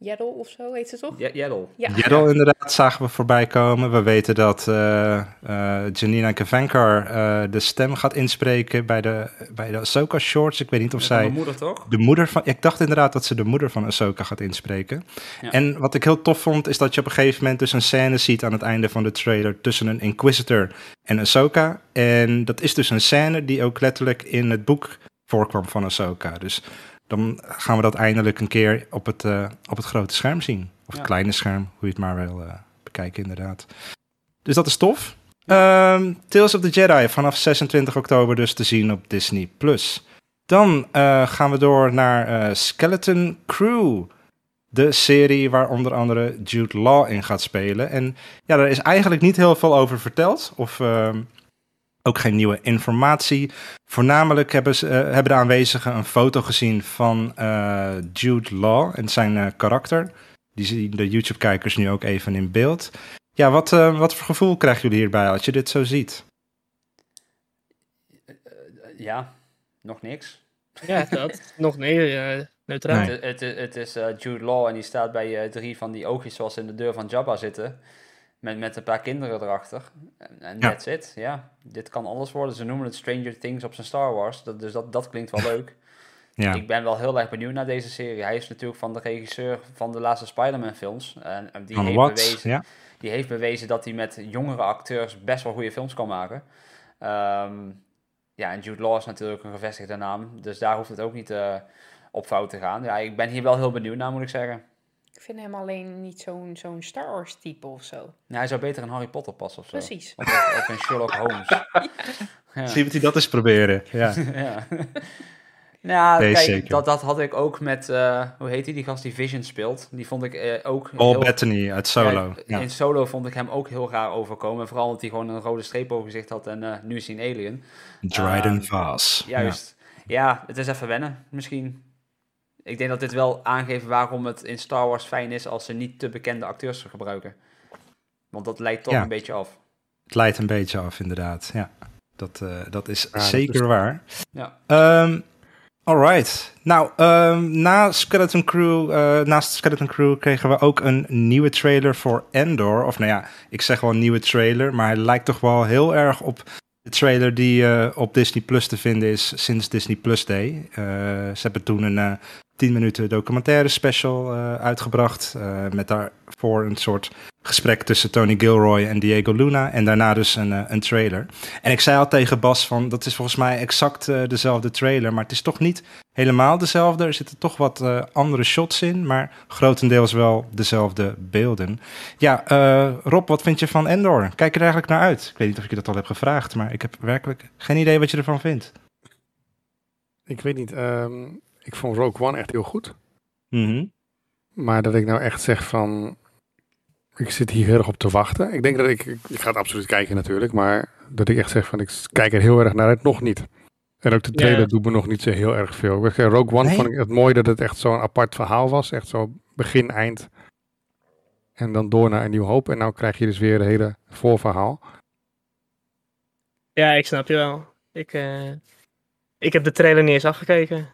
Yaddle of zo heet ze toch? Ja, Yaddle. Ja. Inderdaad zagen we voorbij komen. We weten dat eh eh, Janina Gavankar eh, de stem gaat inspreken bij de, bij de Ahsoka Shorts. Ik weet niet of zij mijn moeder toch? de moeder van... Ik dacht inderdaad dat ze de moeder van Ahsoka gaat inspreken. Ja. En wat ik heel tof vond, is dat je op een gegeven moment dus een scène ziet aan het einde van de trailer tussen een Inquisitor en Ahsoka. En dat is dus een scène die ook letterlijk in het boek voorkwam van Ahsoka. Dus dan gaan we dat eindelijk een keer op het, eh, op het grote scherm zien. Of het Ja. kleine scherm, hoe je het maar wil eh, bekijken inderdaad. Dus dat is tof. Ehm, Tales of the Jedi vanaf 26 oktober dus te zien op Disney+. Plus. Dan eh, gaan we door naar Skeleton Crew. De serie waar onder andere Jude Law in gaat spelen. En ja, daar is eigenlijk niet heel veel over verteld. Of ehm, ook geen nieuwe informatie. Voornamelijk hebben, ze, eh, hebben de aanwezigen een foto gezien van eh, Jude Law en zijn eh, karakter. Die zien de YouTube-kijkers nu ook even in beeld. Ja, wat, eh, wat voor gevoel krijgen jullie hierbij als je dit zo ziet? Ja, nog niks. Ja, dat. Nog nee, neutraal. Nee. Het, het, het is eh, Jude Law en die staat bij eh, drie van die oogjes zoals in de deur van Jabba zitten. Met, met een paar kinderen erachter. En Ja. that's it. Ja, dit kan alles worden. Ze noemen het Stranger Things op zijn Star Wars. Dat, dus dat, dat klinkt wel leuk. Ja. ik ben wel heel erg benieuwd naar deze serie. Hij is natuurlijk van de regisseur van de laatste Spider-Man films. En, en die, heeft bewezen, die heeft bewezen dat hij met jongere acteurs best wel goede films kan maken. Ehm, ja, en Jude Law is natuurlijk een gevestigde naam. Dus daar hoeft het ook niet eh, op fout te gaan. Ja, ik ben hier wel heel benieuwd naar, moet ik zeggen. Ik vind hem alleen niet zo'n zo'n Star Wars type of zo. Ja, hij zou beter in Harry Potter passen of zo. Precies. Of, of in Sherlock Holmes. Ja. Zie wat hij dat eens proberen. Ja. ja. Nou, Nee, kijk, zeker. Dat, dat had ik ook met, eh, hoe heet die, die gast die Vision speelt. Die vond ik eh, ook Paul heel- Bettany uit Solo. Ja, Ja. In Solo vond ik hem ook heel raar overkomen. Vooral omdat hij gewoon een rode streep over gezicht had en eh, nu is hij een alien. Dryden Ehm, Voss. Juist. Ja. het is even wennen, misschien. Ik denk dat dit wel aangeeft waarom het in Star Wars fijn is als ze niet te bekende acteurs gebruiken. Want dat leidt toch Ja. een beetje af. Het leidt een beetje af, inderdaad. Ja, dat, eh, dat is dat zeker is- waar. Ja. Ehm alright. Nou, ehm, na Skeleton Crew, eh, naast Skeleton Crew kregen we ook een nieuwe trailer voor Endor. Of nou ja, ik zeg wel een nieuwe trailer, maar hij lijkt toch wel heel erg op trailer die eh, op Disney Plus te vinden is sinds Disney Plus Day. Eh, ze hebben toen een eh 10 minuten documentaire special eh, uitgebracht. eh, met daarvoor een soort gesprek tussen Tony Gilroy en Diego Luna. En daarna dus een, eh, een trailer. En ik zei al tegen Bas van, dat is volgens mij exact eh, dezelfde trailer. Maar het is toch niet helemaal dezelfde. Er zitten toch wat eh, andere shots in. Maar grotendeels wel dezelfde beelden. Ja, eh, Rob, wat vind je van Endor? Kijk er eigenlijk naar uit. Ik weet niet of ik je dat al heb gevraagd. Maar ik heb werkelijk geen idee wat je ervan vindt. Ik weet niet. ehm, ik vond Rogue One echt heel goed. Mhm. Maar dat ik nou echt zeg van... Ik zit hier heel erg op te wachten. Ik denk dat. Ik ik ga het absoluut kijken natuurlijk. Maar dat ik echt zeg van... Ik kijk er heel erg naar uit. Nog niet. En ook de trailer Ja. doet me nog niet zo heel erg veel. Rogue One Nee? vond ik het mooi dat het echt zo'n apart verhaal was. Echt zo begin, eind. En dan door naar een nieuw hoop. En nou krijg je dus weer een hele voorverhaal. Ja, ik snap je wel. Ik, eh, ik heb de trailer niet eens afgekeken.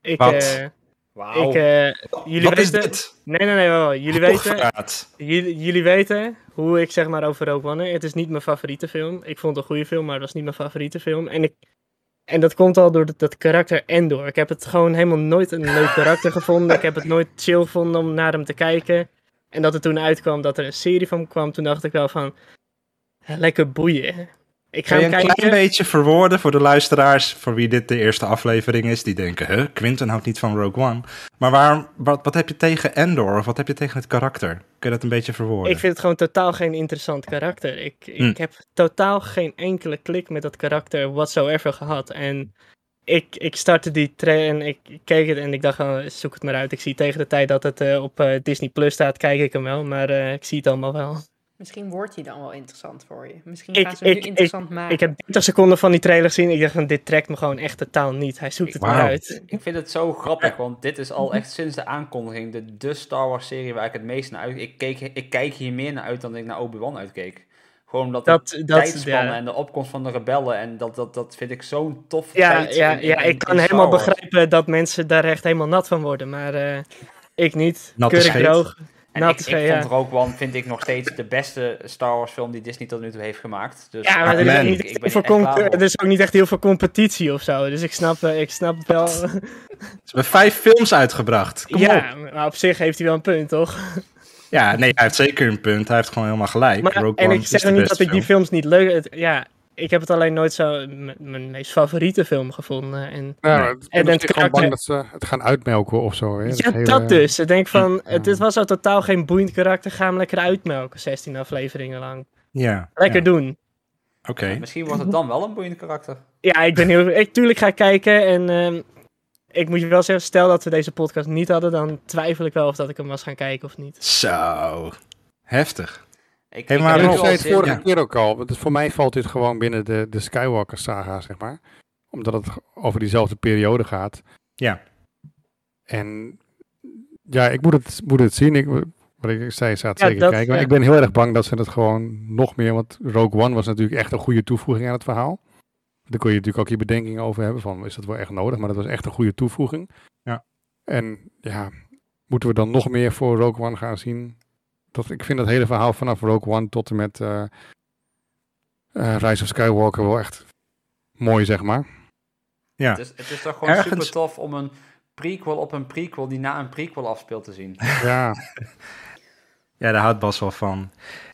Ik, Wat? eh, Wauw. ik, eh, jullie Wat is weten... dit? Nee, nee, nee, wel. Jullie weten, jullie, jullie weten hoe ik zeg maar over Rogue One. Het is niet mijn favoriete film. Ik vond het een goede film, maar het was niet mijn favoriete film. En, ik, en dat komt al door dat, dat karakter Endor. Ik heb het gewoon helemaal nooit een leuk karakter gevonden. Ik heb het nooit chill gevonden om naar hem te kijken. En dat er toen uitkwam dat er een serie van kwam, toen dacht ik wel van... Lekker boeien. Ik ga hem een kijken. klein beetje verwoorden voor de luisteraars voor wie dit de eerste aflevering is? Die denken, huh, Quinten houdt niet van Rogue One. Maar waarom, wat, wat heb je tegen Endor of wat heb je tegen het karakter? Kun je dat een beetje verwoorden? Ik vind het gewoon totaal geen interessant karakter. Ik, ik Hm. heb totaal geen enkele klik met dat karakter whatsoever gehad. En ik, ik startte die trailer en ik ik keek het en ik dacht, oh, zoek het maar uit. Ik zie tegen de tijd dat het eh, op eh, Disney Plus staat, kijk ik hem wel. Maar eh, ik zie het allemaal wel. Misschien wordt hij dan wel interessant voor je. Misschien Ik- gaan ze hem ik- nu interessant maken. Ik heb 30 seconden van die trailer gezien. Ik dacht, van, dit trekt me gewoon echt totaal niet. Hij zoekt het maar uit. Ik vind het zo grappig, want dit is al echt sinds de aankondiging de, de Star Wars serie waar ik het meest naar uit... Ik, keek, ik kijk hier meer naar uit dan ik naar Obi-Wan uitkeek. Gewoon omdat Dat- de dat- tijdspannen ja. en de opkomst van de rebellen en dat, dat, dat vind ik zo'n tof Ja, tijd ja, in- in- ja in- ik kan in helemaal Wars. begrijpen dat mensen daar echt helemaal nat van worden. Maar eh, ik niet. Natte Keurig droog. En Nat ik, ik ja. vond Rogue One, vind ik nog steeds de beste Star Wars film die Disney tot nu toe heeft gemaakt. Dus Ja, maar er is, niet ik, ik er is ook niet echt heel veel competitie of zo. Dus ik snap, eh, ik snap wel. Ze hebben vijf films uitgebracht. Kom ja, op. maar op zich heeft hij wel een punt, toch? Ja, nee, hij heeft zeker een punt. Hij heeft gewoon helemaal gelijk. Maar, Rogue en One ik zeg niet dat ik die film. films niet leuk... Het, ja, ik heb het alleen nooit zo mijn meest favoriete film gevonden. En, Ja, ik En ben het misschien gewoon bang karakter- dat ze het gaan uitmelken of zo. Hè? ja, hele- dat dus. Ik denk van, Ja. het, dit was zo totaal geen boeiend karakter. Ga hem lekker uitmelken, 16 afleveringen lang. Ja, Lekker ja. doen. Oké. Misschien wordt het dan wel een boeiend karakter. Ja, ik ben heel... Ik, tuurlijk ga ik kijken en... ehm, ik moet je wel zeggen, stel dat we deze podcast niet hadden, dan twijfel ik wel of dat ik hem was gaan kijken of niet. Zo. Heftig. Ik, Hey, maar ik zei het vorige ja. keer ook al. want voor mij valt dit gewoon binnen de, de Skywalker saga, zeg maar. Omdat het over diezelfde periode gaat. Ja. En ja, ik moet het, moet het zien. Ik, wat ik zei, staat Ja, zeker dat- kijken. Maar ja. ik ben heel erg bang dat ze het gewoon nog meer... Want Rogue One was natuurlijk echt een goede toevoeging aan het verhaal. Daar kon je natuurlijk ook je bedenkingen over hebben. Van, is dat wel echt nodig? Maar dat was echt een goede toevoeging. Ja. En ja, moeten we dan nog meer voor Rogue One gaan zien? Dat, ik vind dat hele verhaal vanaf Rogue One tot en met eh eh, Rise of Skywalker wel echt mooi, zeg maar. Ja. Het, is, het is toch gewoon Ergens- super tof om een prequel op een prequel die na een prequel afspeelt te zien. Ja, Ja, daar houdt Bas wel van.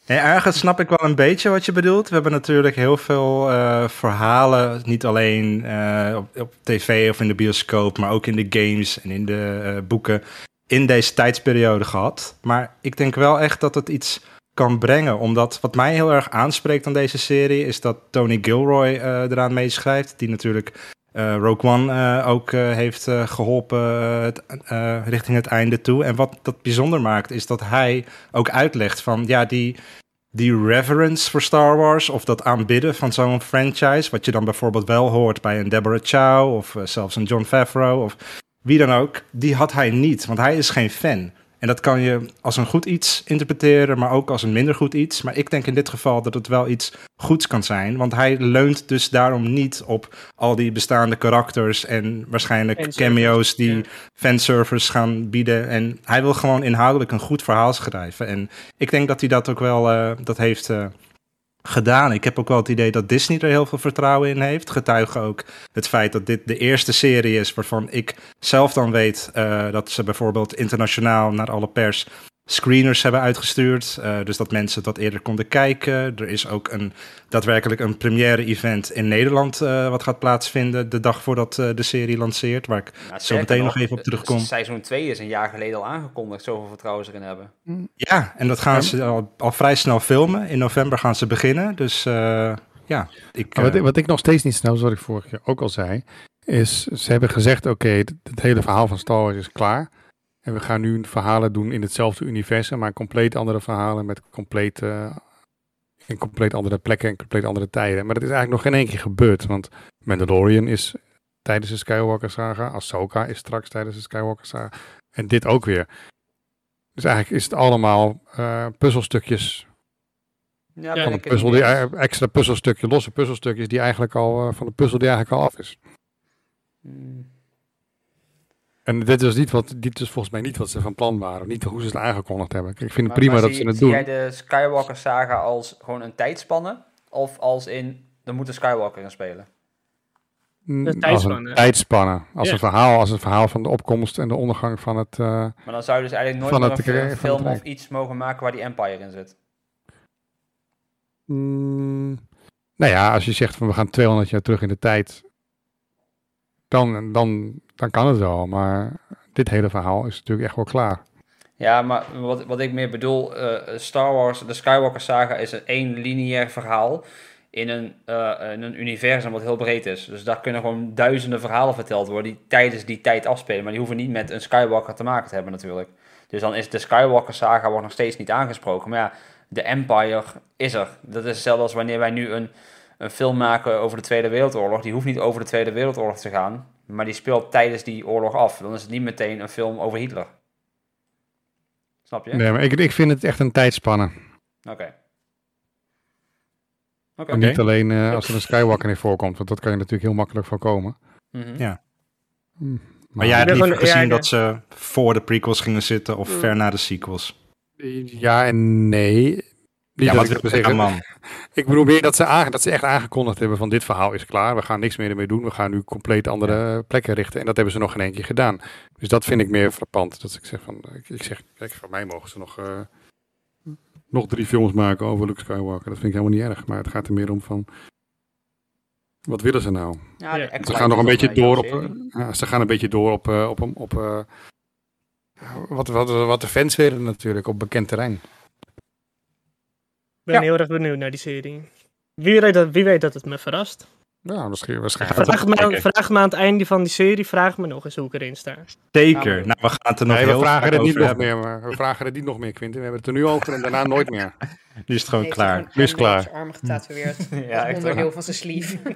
En ergens snap ik wel een beetje wat je bedoelt. We hebben natuurlijk heel veel eh, verhalen, niet alleen eh, op, op tv of in de bioscoop, maar ook in de games en in de eh, boeken in deze tijdsperiode gehad. Maar ik denk wel echt dat het iets kan brengen, omdat wat mij heel erg aanspreekt aan deze serie is dat Tony Gilroy eh, eraan meeschrijft, die natuurlijk eh, Rogue One eh, ook heeft eh, geholpen eh, eh, richting het einde toe. En wat dat bijzonder maakt, is dat hij ook uitlegt van ja, die, die reverence voor Star Wars of dat aanbidden van zo'n franchise, wat je dan bijvoorbeeld wel hoort bij een Deborah Chow of zelfs een John Favreau of wie dan ook, die had hij niet, want hij is geen fan. En dat kan je als een goed iets interpreteren, maar ook als een minder goed iets. Maar ik denk in dit geval dat het wel iets goeds kan zijn. Want hij leunt dus daarom niet op al die bestaande karakters en waarschijnlijk cameo's die ja. fanservice gaan bieden. En hij wil gewoon inhoudelijk een goed verhaal schrijven. En ik denk dat hij dat ook wel eh, dat heeft eh, gedaan. Ik heb ook wel het idee dat Disney er heel veel vertrouwen in heeft. Getuige ook het feit dat dit de eerste serie is waarvan ik zelf dan weet eh, dat ze bijvoorbeeld internationaal naar alle pers screeners hebben uitgestuurd. eh, dus dat mensen dat eerder konden kijken. Er is ook een, daadwerkelijk een première event in Nederland eh, wat gaat plaatsvinden de dag voordat eh, de serie lanceert. Waar ik Nou, zo meteen nog even op terugkom. Seizoen 2 is een jaar geleden al aangekondigd, zoveel vertrouwen ze erin hebben. Ja, en dat gaan ze al, al vrij snel filmen. In november gaan ze beginnen. Dus eh, ja, ik, Maar wat, eh, wat ik nog steeds niet snel, zoals ik vorige keer ook al zei, is ze hebben gezegd, oké, het, het hele verhaal van Star Wars is klaar. En we gaan nu verhalen doen in hetzelfde universum, maar compleet andere verhalen met compleet, eh, in compleet andere plekken en compleet andere tijden. Maar dat is eigenlijk nog geen één keer gebeurd, want Mandalorian is tijdens de Skywalker saga, Ahsoka is straks tijdens de Skywalker saga en dit ook weer. Dus eigenlijk is het allemaal eh, puzzelstukjes Ja, van een puzzel, die, eh, extra puzzelstukje, losse puzzelstukjes die eigenlijk al eh, van de puzzel die eigenlijk al af is. Hmm. En dit is niet wat, dit is volgens mij niet wat ze van plan waren, of niet hoe ze het aangekondigd hebben. Ik vind het Maar- prima maar dat zie- ze het zie doen. jij de Skywalker saga als gewoon een tijdspanne? Of als in, er moet een Skywalker in spelen? Mm, de als een tijdspanne, als Ja. een verhaal, als een verhaal van de opkomst en de ondergang van het. eh, Maar dan zou je dus eigenlijk nooit Van meer een, film of iets mogen maken waar die Empire in zit. mm, nou ja, als je zegt van we gaan 200 jaar terug in de tijd, dan, dan, dan kan het wel. Maar dit hele verhaal is natuurlijk echt wel klaar. Ja, maar wat, wat ik meer bedoel, eh, Star Wars, de Skywalker saga is een één lineair verhaal in een, eh, een universum wat heel breed is. Dus daar kunnen gewoon duizenden verhalen verteld worden die tijdens die tijd afspelen. Maar die hoeven niet met een Skywalker te maken te hebben natuurlijk. Dus dan is de Skywalker saga wordt nog steeds niet aangesproken. Maar ja, de Empire is er. Dat is hetzelfde als wanneer wij nu een, een film maken over de Tweede Wereldoorlog. Die hoeft niet over de Tweede Wereldoorlog te gaan. Maar die speelt tijdens die oorlog af. Dan is het niet meteen een film over Hitler. Snap je? Nee, maar ik, ik vind het echt een tijdspanne. Oké. Oké. En niet alleen eh, als er een Skywalker in voorkomt, want dat kan je natuurlijk heel makkelijk voorkomen. Mhm. Ja. Mm, maar jij hebt ja, gezien dat ze voor de prequels gingen zitten of Mm. ver na de sequels. Ja en nee. Niet ja, wat ik wil dat ik zeggen. man? Ik bedoel meer dat ze, aange- dat ze echt aangekondigd hebben van dit verhaal is klaar. We gaan niks meer ermee doen. We gaan nu compleet andere plekken richten. En dat hebben ze nog in één keer gedaan. Dus dat vind ik meer frappant. Dat ik zeg van, ik, ik zeg, kijk, van mij mogen ze nog, eh, nog drie films maken over Luke Skywalker. Dat vind ik helemaal niet erg. Maar het gaat er meer om van, wat willen ze nou? Ja, Ze gaan nog een beetje door op, eh, ze gaan een beetje door op, eh, op, op, eh, wat, wat de fans willen natuurlijk, op bekend terrein. Ik ben Ja. heel erg benieuwd naar die serie. Wie weet dat, wie weet dat het me verrast. Ja, misschien, waarschijnlijk. Vraag me, kijken. vraag me aan het einde van die serie, vraag me nog eens hoe ik erin sta. Zeker. Nou, we gaan het er nog Nee, we heel vragen vaak het niet nog meer, maar we vragen het niet nog meer, Quinten. We hebben het er nu over en daarna nooit meer. Nu is het gewoon klaar. Nu is het klaar. arm getatoeëerd. Ja, echt onderdeel van zijn sleeve.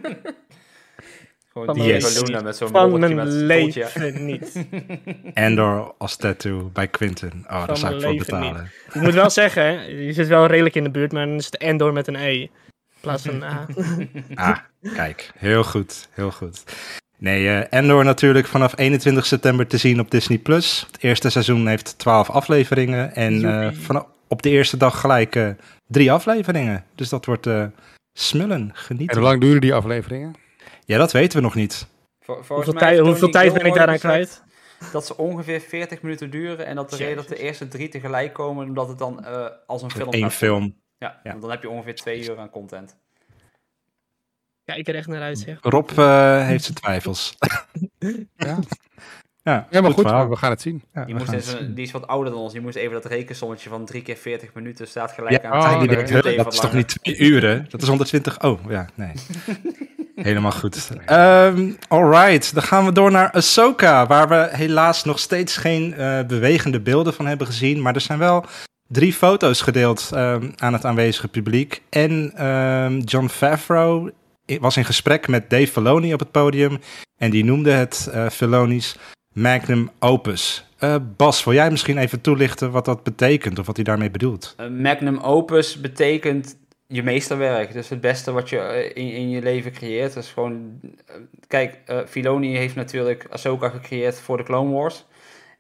Gewoon mijn balloenen met zo'n Van mijn met leven niet. Endor als tattoo bij Quinten. Oh, daar zou ik voor betalen. Ik moet wel zeggen, je zit wel redelijk in de buurt, maar dan is het Endor met een E. In plaats van een A. Ah, kijk. Heel goed. Heel goed. Nee, eh, Endor natuurlijk vanaf 21 september te zien op Disney+. Plus. Het eerste seizoen heeft 12 afleveringen. En eh, Joepie. van, op de eerste dag gelijk eh, drie afleveringen. Dus dat wordt eh, smullen. En Genieten. hoe lang duren die afleveringen? Ja, dat weten we nog niet. Vol- Hoeveel hoeveel tijd ben ik daaraan kwijt? Dat ze ongeveer 40 minuten duren en dat de reden dat de eerste drie tegelijk komen, omdat het dan eh, als een film Eén film. Ja, Ja. want dan heb je ongeveer twee uur aan content. Kijk er echt naar uit, zeg. Rob eh, heeft zijn twijfels. Ja. Ja, Ja, maar goed, we gaan het zien. Ja, Die, moest zien. die is wat ouder dan ons. Die moest even dat rekensommetje van 3 keer 40 minuten staat gelijk Ja, aan. oh, die nee. dat is toch niet twee uren? Dat is 120. Oh, ja, nee. Helemaal goed. Ehm alright, dan gaan we door naar Ahsoka, waar we helaas nog steeds geen eh, bewegende beelden van hebben gezien. Maar er zijn wel drie foto's gedeeld ehm, aan het aanwezige publiek. En ehm, John Favreau was in gesprek met Dave Filoni op het podium. En die noemde het eh Filoni's magnum opus. Eh, Bas, wil jij misschien even toelichten wat dat betekent of wat hij daarmee bedoelt? Een magnum opus betekent je meesterwerk. Dus het beste wat je eh, in, in je leven creëert. Dus gewoon, eh, kijk, eh Filoni heeft natuurlijk Ahsoka gecreëerd voor de Clone Wars.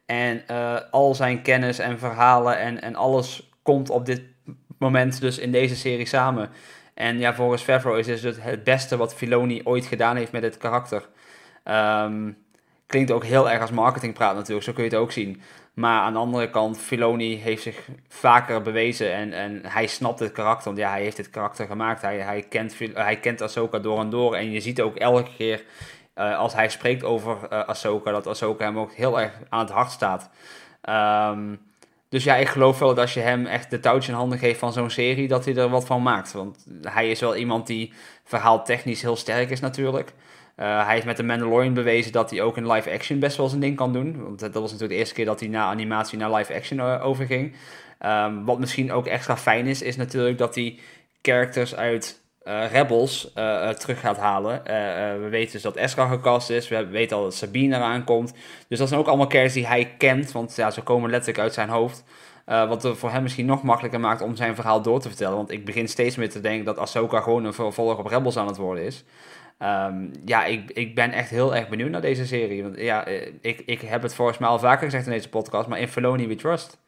En eh, al zijn kennis en verhalen en, en alles komt op dit moment dus in deze serie samen. En ja, volgens Favreau is dus het beste wat Filoni ooit gedaan heeft met dit karakter. Ehm, klinkt ook heel erg als marketingpraat natuurlijk, zo kun je het ook zien. Maar aan de andere kant, Filoni heeft zich vaker bewezen en, en hij snapt het karakter. Want ja, hij heeft dit karakter gemaakt. Hij, hij, kent, hij kent Ahsoka door en door. En je ziet ook elke keer eh, als hij spreekt over eh Ahsoka, dat Ahsoka hem ook heel erg aan het hart staat. Ehm, dus ja, ik geloof wel dat als je hem echt de touwtje in handen geeft van zo'n serie, dat hij er wat van maakt. Want hij is wel iemand die verhaaltechnisch heel sterk is natuurlijk. Eh, hij heeft met de Mandalorian bewezen dat hij ook in live action best wel zijn ding kan doen. Want dat was natuurlijk de eerste keer dat hij na animatie naar live action eh, overging. Ehm, wat misschien ook extra fijn is, is natuurlijk dat hij characters uit eh, Rebels terug gaat halen. We weten dus dat Ezra gecast is. We weten al dat Sabine eraan komt. Dus dat zijn ook allemaal characters die hij kent. Want ja, ze komen letterlijk uit zijn hoofd. Wat het voor hem misschien nog makkelijker maakt om zijn verhaal door te vertellen. Want ik begin steeds meer te denken dat Ahsoka gewoon een vervolg op Rebels aan het worden is. Ehm, ja, ik, ik ben echt heel erg benieuwd naar deze serie. Want ja, eh, ik, ik heb het volgens mij al vaker gezegd in deze podcast, maar in Filoni we trust.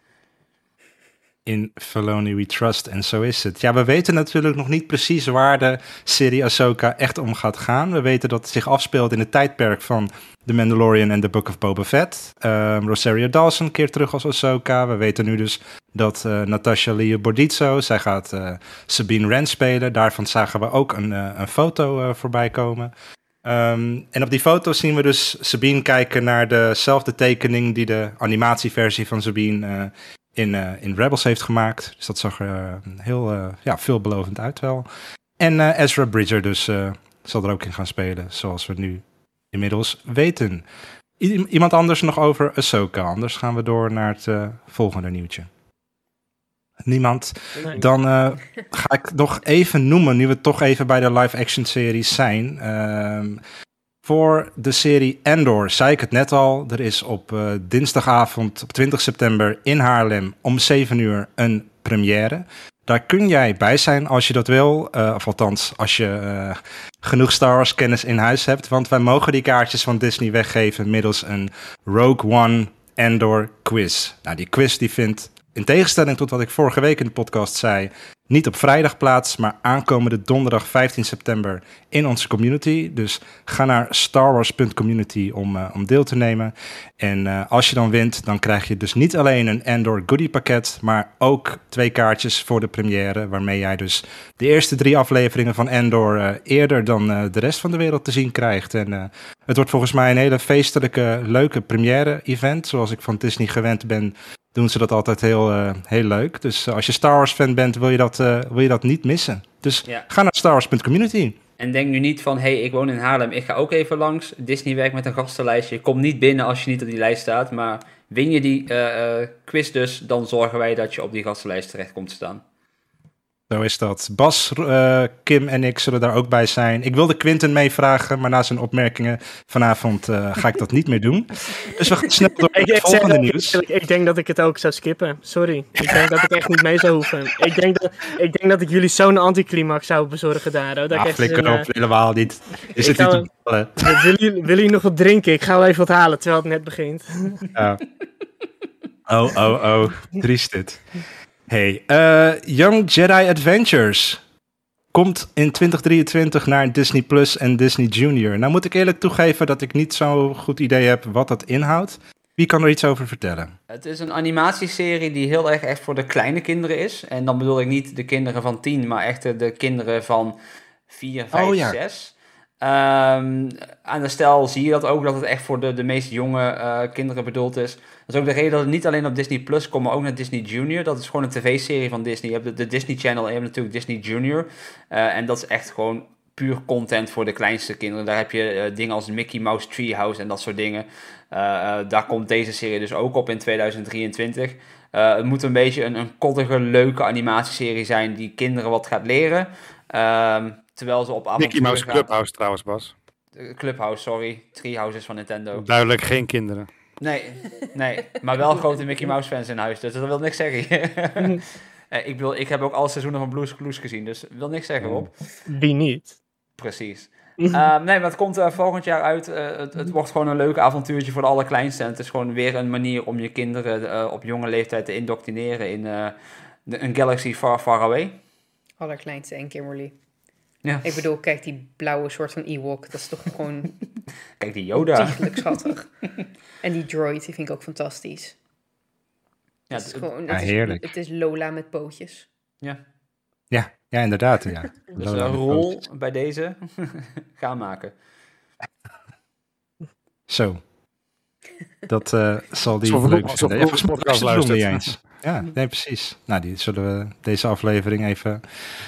In Filoni We Trust. En zo is het. Ja, we weten natuurlijk nog niet precies waar de serie Ahsoka echt om gaat gaan. We weten dat het zich afspeelt in het tijdperk van The Mandalorian en The Book of Boba Fett. Ehm, Rosario Dawson keert terug als Ahsoka. We weten nu dus dat eh, Natasha Leah Bordizzo, zij gaat eh, Sabine Wren spelen. Daarvan zagen we ook een, eh, een foto voorbij komen. Ehm, en op die foto zien we dus Sabine kijken naar dezelfde tekening die de animatieversie van Sabine in, eh, in Rebels heeft gemaakt. Dus dat zag er eh, heel eh, ja, veelbelovend uit wel. En Ezra Bridger dus zal er ook in gaan spelen, zoals we nu inmiddels weten. I- iemand anders nog over Ahsoka? Anders gaan we door naar het volgende nieuwtje. Niemand. Dan ga ik nog even noemen, nu we toch even bij de live-action series zijn. Ehm, voor de serie Endor zei ik het net al. Er is op eh, dinsdagavond op 20 september in Haarlem om 7 uur een première. Daar kun jij bij zijn als je dat wil. eh, of althans, als je eh, genoeg Star Wars kennis in huis hebt. Want wij mogen die kaartjes van Disney weggeven middels een Rogue One Endor quiz. Nou, die quiz die vindt, in tegenstelling tot wat ik vorige week in de podcast zei, niet op vrijdag plaats, maar aankomende donderdag 15 september in onze community. Dus ga naar starwars.community om, eh, om deel te nemen. En eh, als je dan wint, dan krijg je dus niet alleen een Endor goodie pakket, maar ook twee kaartjes voor de première, waarmee jij dus de eerste drie afleveringen van Endor eh, eerder dan de rest van de wereld te zien krijgt. En het wordt volgens mij een hele feestelijke, leuke première-event, zoals ik van Disney gewend ben doen ze dat altijd heel, eh, heel leuk. Dus eh, als je Star Wars fan bent, wil je dat, eh, wil je dat niet missen. Dus Ja. ga naar starwars.community. En denk nu niet van, hé, hey, ik woon in Haarlem, ik ga ook even langs. Disney werkt met een gastenlijstje. Je komt niet binnen als je niet op die lijst staat. Maar win je die quiz dus, dan zorgen wij dat je op die gastenlijst terecht komt te staan. Zo is dat. Bas, eh, Kim en ik zullen daar ook bij zijn. Ik wilde Quinten meevragen, maar na zijn opmerkingen vanavond eh, ga ik dat niet meer doen. Dus we gaan snel door Ik, naar ik, het volgende het nieuws. ik denk dat ik het ook zou skippen. Sorry. Ik denk dat ik echt niet mee zou hoeven. Ik denk dat ik, denk dat ik jullie zo'n anticlimax zou bezorgen daar. Hoor. Dat ik Ah, flikker een, op, helemaal niet. Zit ga- niet te eh, willen, jullie, willen jullie nog wat drinken? Ik ga wel even wat halen terwijl het net begint. Ja. Oh, oh, oh. Triest dit. Hey, eh, Young Jedi Adventures. komt in 2023 naar Disney Plus en Disney Junior. Nou moet ik eerlijk toegeven dat ik niet zo'n goed idee heb wat dat inhoudt. Wie kan er iets over vertellen? Het is een animatieserie die heel erg echt voor de kleine kinderen is. En dan bedoel ik niet de kinderen van 10, maar echt de, de kinderen van 4, 5, Oh, ja. 6. Ehm, aan de stijl zie je dat ook, dat het echt voor de, de meest jonge eh, kinderen bedoeld is. Dat is ook de reden dat het niet alleen op Disney Plus komt, maar ook naar Disney Junior. Dat is gewoon een tv-serie van Disney. Je hebt de, Disney Channel en je hebt natuurlijk Disney Junior. Eh, en dat is echt gewoon puur content voor de kleinste kinderen. Daar heb je eh, dingen als Mickey Mouse Treehouse en dat soort dingen. Eh, daar komt deze serie dus ook op in 2023. Eh, het moet een beetje een, een koddige, leuke animatieserie zijn die kinderen wat gaat leren. Ehm, terwijl ze op Mickey Mouse. Clubhouse trouwens, Bas. Clubhouse, sorry. Treehouse is van Nintendo. Duidelijk geen kinderen. Nee, nee, maar wel grote Mickey Mouse fans in huis, dus dat wil niks zeggen. Eh, ik, wil, ik heb ook alle seizoenen van Blues Clues gezien, dus wil niks zeggen, Rob. Wie niet? Precies. Ehm, nee, maar het komt eh, volgend jaar uit. Eh, het, het wordt gewoon een leuk avontuurtje voor de allerkleinste. En het is gewoon weer een manier om je kinderen op jonge leeftijd te indoctrineren in eh, de, een galaxy far, far away. Allerkleinste en Kimberly. Ja. Ik bedoel, kijk, die blauwe soort van Ewok, dat is toch gewoon Kijk, die Yoda. ontiegelijk schattig. En die droid, die vind ik ook fantastisch. Ja, Het is gewoon, Ja, het is- heerlijk. Het is Lola met pootjes. ja. Ja, ja inderdaad. Ja. Dus Lola een met rol pootjes. bij deze gaan maken. Zo. Dat eh, zal die we leuk niet luistert. eens. Ja, nee, precies. Nou, die zullen we deze aflevering even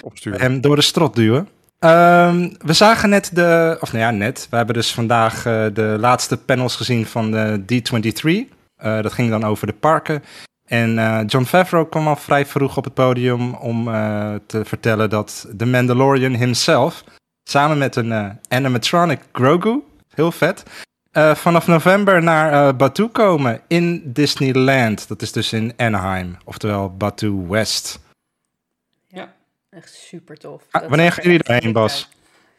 Opsturen. hem door de strot duwen. Ehm, we zagen net de, of nou ja, net. We hebben dus vandaag eh, de laatste panels gezien van de D23. Eh, dat ging dan over de parken. En eh, John Favreau kwam al vrij vroeg op het podium om te vertellen dat The Mandalorian himself, samen met een animatronic Grogu, heel vet, vanaf november naar Batuu komen in Disneyland. Dat is dus in Anaheim, oftewel Batuu West. Echt super tof. Ah, wanneer gaan jullie dik Bas?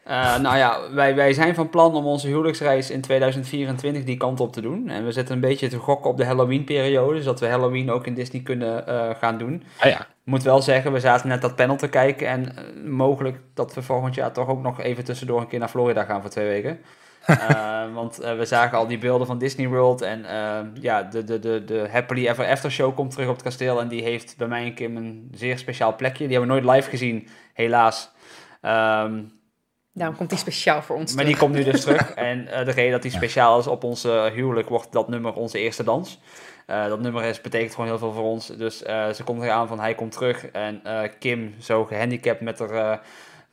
Eh, nou ja, wij, wij zijn van plan om onze huwelijksreis in 2024 die kant op te doen. En we zitten een beetje te gokken op de Halloween-periode, zodat we Halloween ook in Disney kunnen eh, gaan doen. Ah ja. Moet wel zeggen, we zaten net dat panel te kijken en eh, mogelijk dat we volgend jaar toch ook nog even tussendoor een keer naar Florida gaan voor twee weken. Eh, want eh, we zagen al die beelden van Disney World en eh, ja, de, de, de, de Happily Ever After show komt terug op het kasteel en die heeft bij mij en Kim een zeer speciaal plekje. Die hebben we nooit live gezien, helaas. Ehm, Daarom komt die speciaal voor ons maar die komt nu dus terug. En eh, de reden dat die speciaal is op ons eh, huwelijk wordt dat nummer onze eerste dans. Eh, dat nummer is, betekent gewoon heel veel voor ons. Dus eh, ze komt eraan van hij komt terug. En eh, Kim, zo gehandicapt met haar eh,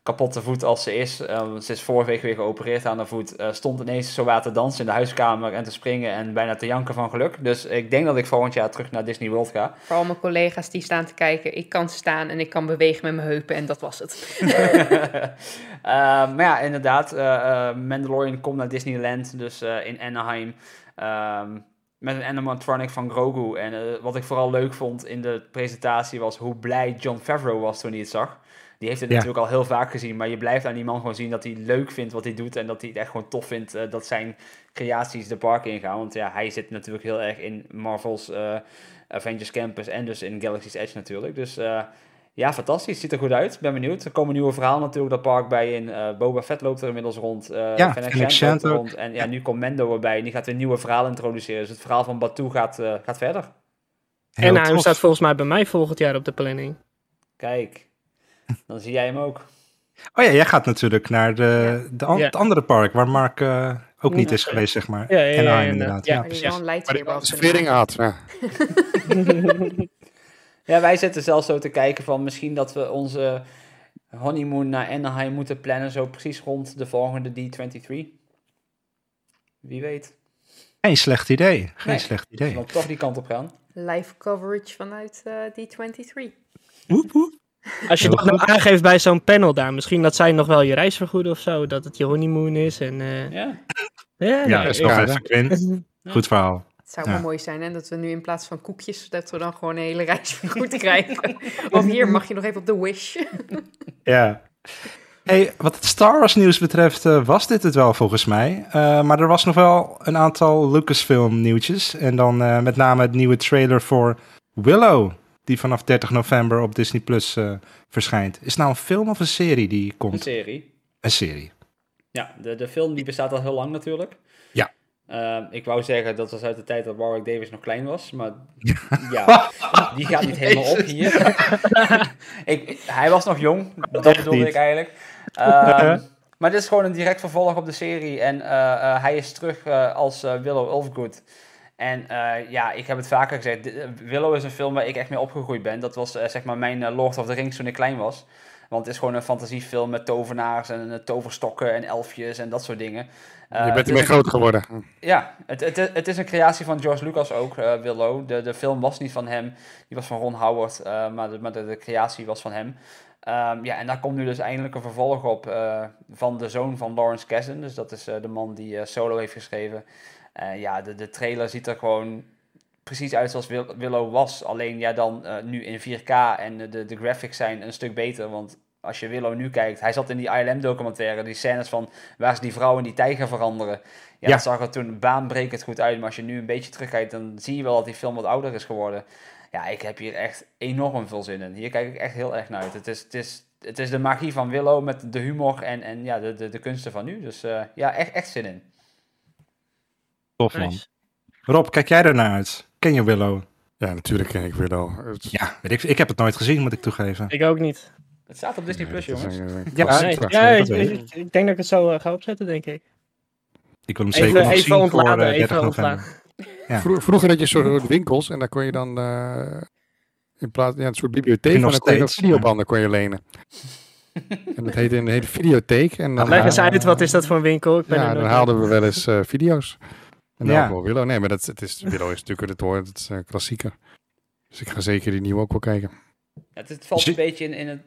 kapotte voet als ze is. eh, ze is vorige week weer geopereerd aan haar voet. eh, stond ineens zo te dansen in de huiskamer en te springen en bijna te janken van geluk. Dus ik denk dat ik volgend jaar terug naar Disney World ga. Voor al mijn collega's die staan te kijken, ik kan staan en ik kan bewegen met mijn heupen en dat was het. Eh, maar ja, inderdaad, eh, eh, Mandalorian komt naar Disneyland, dus in Anaheim. Ehm, met een animatronic van Grogu. En wat ik vooral leuk vond in de presentatie was hoe blij John Favreau was toen hij het zag. Die heeft het Ja. natuurlijk al heel vaak gezien, maar je blijft aan die man gewoon zien dat hij leuk vindt wat hij doet. En dat hij het echt gewoon tof vindt eh, dat zijn creaties de park ingaan. Want ja, hij zit natuurlijk heel erg in Marvel's eh, Avengers Campus en dus in Galaxy's Edge natuurlijk. Dus eh, ja, fantastisch. Ziet er goed uit. Ben benieuwd. Er komen nieuwe verhalen natuurlijk dat park bij in. Eh, Boba Fett loopt er inmiddels rond. eh Ja, Fennec Fennec Shand Shand loopt er ook. rond. En ja, nu komt Mendo erbij. En die gaat weer nieuwe verhalen introduceren. Dus het verhaal van Batuu gaat, eh, gaat verder. Heel en hij staat volgens mij bij mij volgend jaar op de planning. Kijk, dan zie jij hem ook. Oh ja, jij gaat natuurlijk naar de, de an- Ja. het andere park waar Mark eh, ook niet Ja. is geweest, zeg maar. Ja, ja, ja, inderdaad. ja. Precies. wel een had. Ja. Ja, wij zitten zelfs zo te kijken van misschien dat we onze honeymoon naar Anaheim moeten plannen. Zo precies rond de volgende D23. Wie weet. Geen slecht idee. Geen Nee. slecht We idee. dan toch die kant op gaan. Live coverage vanuit eh, D23. Woep, woep. Als je dat nou aangeeft bij zo'n panel daar, misschien dat zij nog wel je reis vergoeden of zo, dat het je honeymoon is en... eh, Ja. ja, Ja, is nog even. Goed verhaal. Het zou Ja. wel mooi zijn hè, dat we nu in plaats van koekjes, dat we dan gewoon een hele reis vergoed krijgen. of hier mag je nog even op de Wish. Ja. Hey, wat het Star Wars nieuws betreft eh, was dit het wel volgens mij. Eh, maar er was nog wel een aantal Lucasfilm nieuwtjes. En dan eh, met name het nieuwe trailer voor Willow. Die vanaf 30 november op Disney Plus eh, verschijnt. Is het nou een film of een serie die Een komt? serie. Een serie. Ja, de, de film die bestaat al heel lang natuurlijk. Ja. Ehm, ik wou zeggen dat was uit de tijd dat Warwick Davis nog klein was, maar ja, die gaat niet helemaal op hier. ik, hij was nog jong, dat Echt bedoelde niet. ik eigenlijk. Ehm, maar dit is gewoon een direct vervolg op de serie en eh, eh, hij is terug eh, als eh, Willow Ulfgood. En eh, ja, ik heb het vaker gezegd, eh, Willow is een film waar ik echt mee opgegroeid ben. Dat was eh, zeg maar mijn Lord of the Rings toen ik klein was. Want het is gewoon een fantasiefilm met tovenaars en toverstokken en elfjes en dat soort dingen. Je bent ermee groot geworden. ja, het, het, het is een creatie van George Lucas ook, eh, Willow. De, de film was niet van hem, die was van Ron Howard, maar, de, maar de, de creatie was van hem. Ehm, ja, en daar komt nu dus eindelijk een vervolg op van de zoon van Lawrence Kasdan. Dus dat is de man die Solo heeft geschreven. Eh, ja, de, de trailer ziet er gewoon precies uit zoals Will- Willow was. Alleen ja, dan eh, nu in 4K en de, de, graphics zijn een stuk beter. Want als je Willow nu kijkt, hij zat in die ILM-documentaire, die scènes van waar ze die vrouw en die tijger veranderen. Ja, Ja. dat zag er toen baanbrekend goed uit. Maar als je nu een beetje terugkijkt, dan zie je wel dat die film wat ouder is geworden. Ja, ik heb hier echt enorm veel zin in. Hier kijk ik echt heel erg naar uit. Het is, het is, het is de magie van Willow met de humor en, en ja, de, de, de kunsten van nu. Dus eh, ja, echt, echt zin in. Tof man. Nice. Rob, kijk jij ernaar uit? Ken je Willow? Ja, natuurlijk ken ik Willow. Ja, weet ik, ik heb het nooit gezien, moet ik toegeven. Ik ook niet. Het staat op Disney Plus, jongens. een, eh, Ja. Nee, ja, ik, weet ik, ik denk dat ik het zo eh, ga opzetten, denk ik. Ik wil hem Even- zeker nog even zien voor ontladen, eh, 30 even. Ja. Vroeger had je soort winkels en daar kon je dan eh, in plaats ja, een soort bibliotheek Nog en dan kon je nog steeds, videobanden kon je lenen. en dat heette een hele videotheek. En dan, Leg eens eh, uit, wat is dat voor een winkel? Ik ben Ja, dan haalden we wel eens eh, video's. En dan Ja. ook wel Willow. Nee, maar dat, het is, Willow is natuurlijk het hoort, het is een klassieker. Dus ik ga zeker die nieuwe ook wel kijken. Ja, het, het valt een beetje in, in het.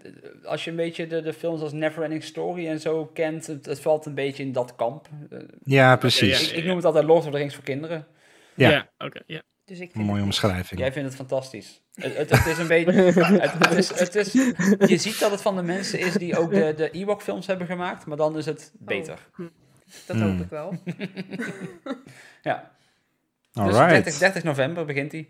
Als je een beetje de, de films als Neverending Story en zo kent, het, het valt een beetje in dat kamp. Eh, Ja, precies. ik, ik noem het altijd Lord of the Rings voor kinderen. Ja. Ja, oké. ja. Dus ik mooie het- omschrijving. Jij vindt het fantastisch. Het, het, het is een beetje. Het, het is, het is, je ziet dat het van de mensen is die ook de, de Ewok-films hebben gemaakt, maar dan is het beter. Dat hoop ik wel. Ja. Dus Alright. 30, 30 november begint hij.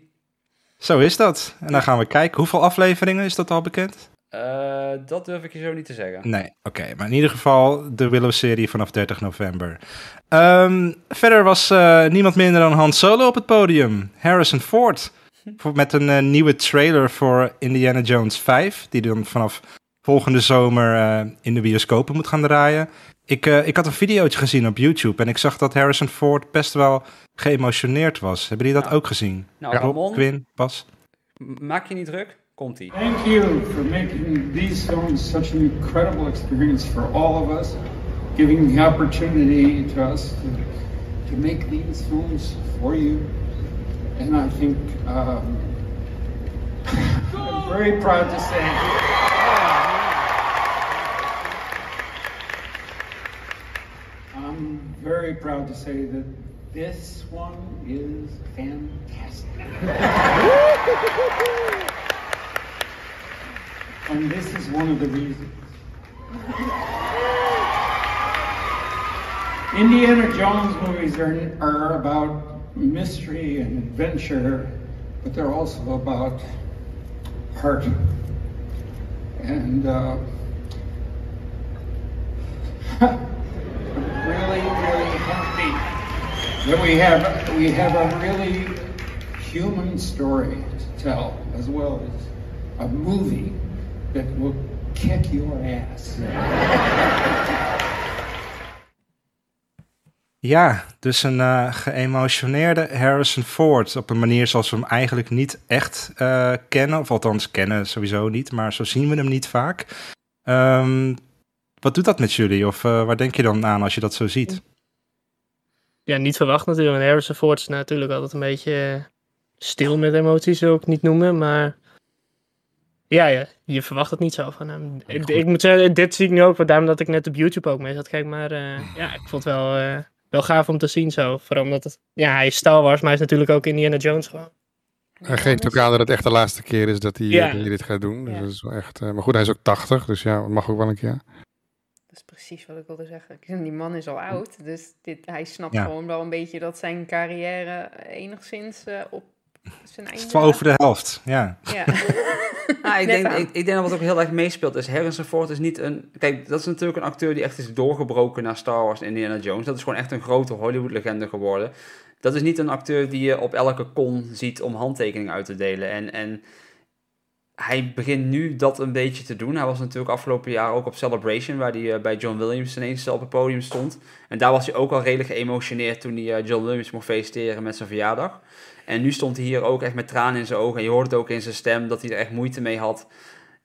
Zo is dat. En dan gaan we kijken. Hoeveel afleveringen is dat al bekend? Eh, dat durf ik je zo niet te zeggen. Nee, oké. Maar in ieder geval de Willow-serie vanaf 30 november. Ehm, verder was eh, niemand minder dan Han Solo op het podium. Harrison Ford. Met een eh, nieuwe trailer voor Indiana Jones 5. Die dan vanaf volgende zomer in de bioscopen moet gaan draaien. Ik, eh, ik had een videootje gezien op YouTube. En ik zag dat Harrison Ford best wel geëmotioneerd was. Hebben jullie dat Nou. ook gezien? Nou, Rob, Ramon, Quinn, Bas? maak je niet druk. Komt-ie. Thank you for making these films such an incredible experience for all of us, giving the opportunity to us to, to make these films for you. And I think um, I'm very proud to say. I'm very proud to say that this one is fantastic. And this is one of the reasons. Indiana Jones movies are, are about mystery and adventure, but they're also about heart. And uh, really, really happy that we have we have a really human story to tell, as well as a movie that will kick your ass. Ja, dus een eh, geëmotioneerde Harrison Ford. Op een manier zoals we hem eigenlijk niet echt eh, kennen. Of althans, kennen sowieso niet. Maar zo zien we hem niet vaak. Ehm, wat doet dat met jullie? Of eh, waar denk je dan aan als je dat zo ziet? Ja, niet verwacht natuurlijk. Want Harrison Ford is natuurlijk altijd een beetje eh, stil met emoties, wil ik het niet noemen. Maar ja, ja, je verwacht het niet zo van hem. Ik, ik moet zeggen, dit zie ik nu ook, daarom dat ik net op YouTube ook mee zat. Kijk, maar eh, ja, ik vond het wel, eh, wel gaaf om te zien zo. Vooral omdat het, ja, hij is Star Wars, maar hij is natuurlijk ook Indiana Jones gewoon. Hij geeft ook aan dat het echt de laatste keer is dat hij, Ja. dat hij dit gaat doen. Dus Ja. dat is wel echt, eh, maar goed, hij is ook 80, dus ja, dat mag ook wel een keer. Dat is precies wat ik wilde zeggen. Ik- Die man is al oud, dus dit, hij snapt Ja. gewoon wel een beetje dat zijn carrière enigszins eh, op Zijn Het einde... is wel over de helft, ja. Ja. Ah, ik, denk, ik, ik denk dat wat ook heel erg meespeelt is Harrison Ford is niet een... Kijk, dat is natuurlijk een acteur die echt is doorgebroken naar Star Wars en Indiana Jones. Dat is gewoon echt een grote Hollywood-legende geworden. Dat is niet een acteur die je op elke con ziet om handtekeningen uit te delen. En, en hij begint nu dat een beetje te doen. Hij was natuurlijk afgelopen jaar ook op Celebration, waar hij eh, bij John Williams ineens op het podium stond. En daar was hij ook al redelijk geëmotioneerd toen hij eh, John Williams mocht feliciteren met zijn verjaardag. En nu stond hij hier ook echt met tranen in zijn ogen. En je hoort het ook in zijn stem dat hij er echt moeite mee had.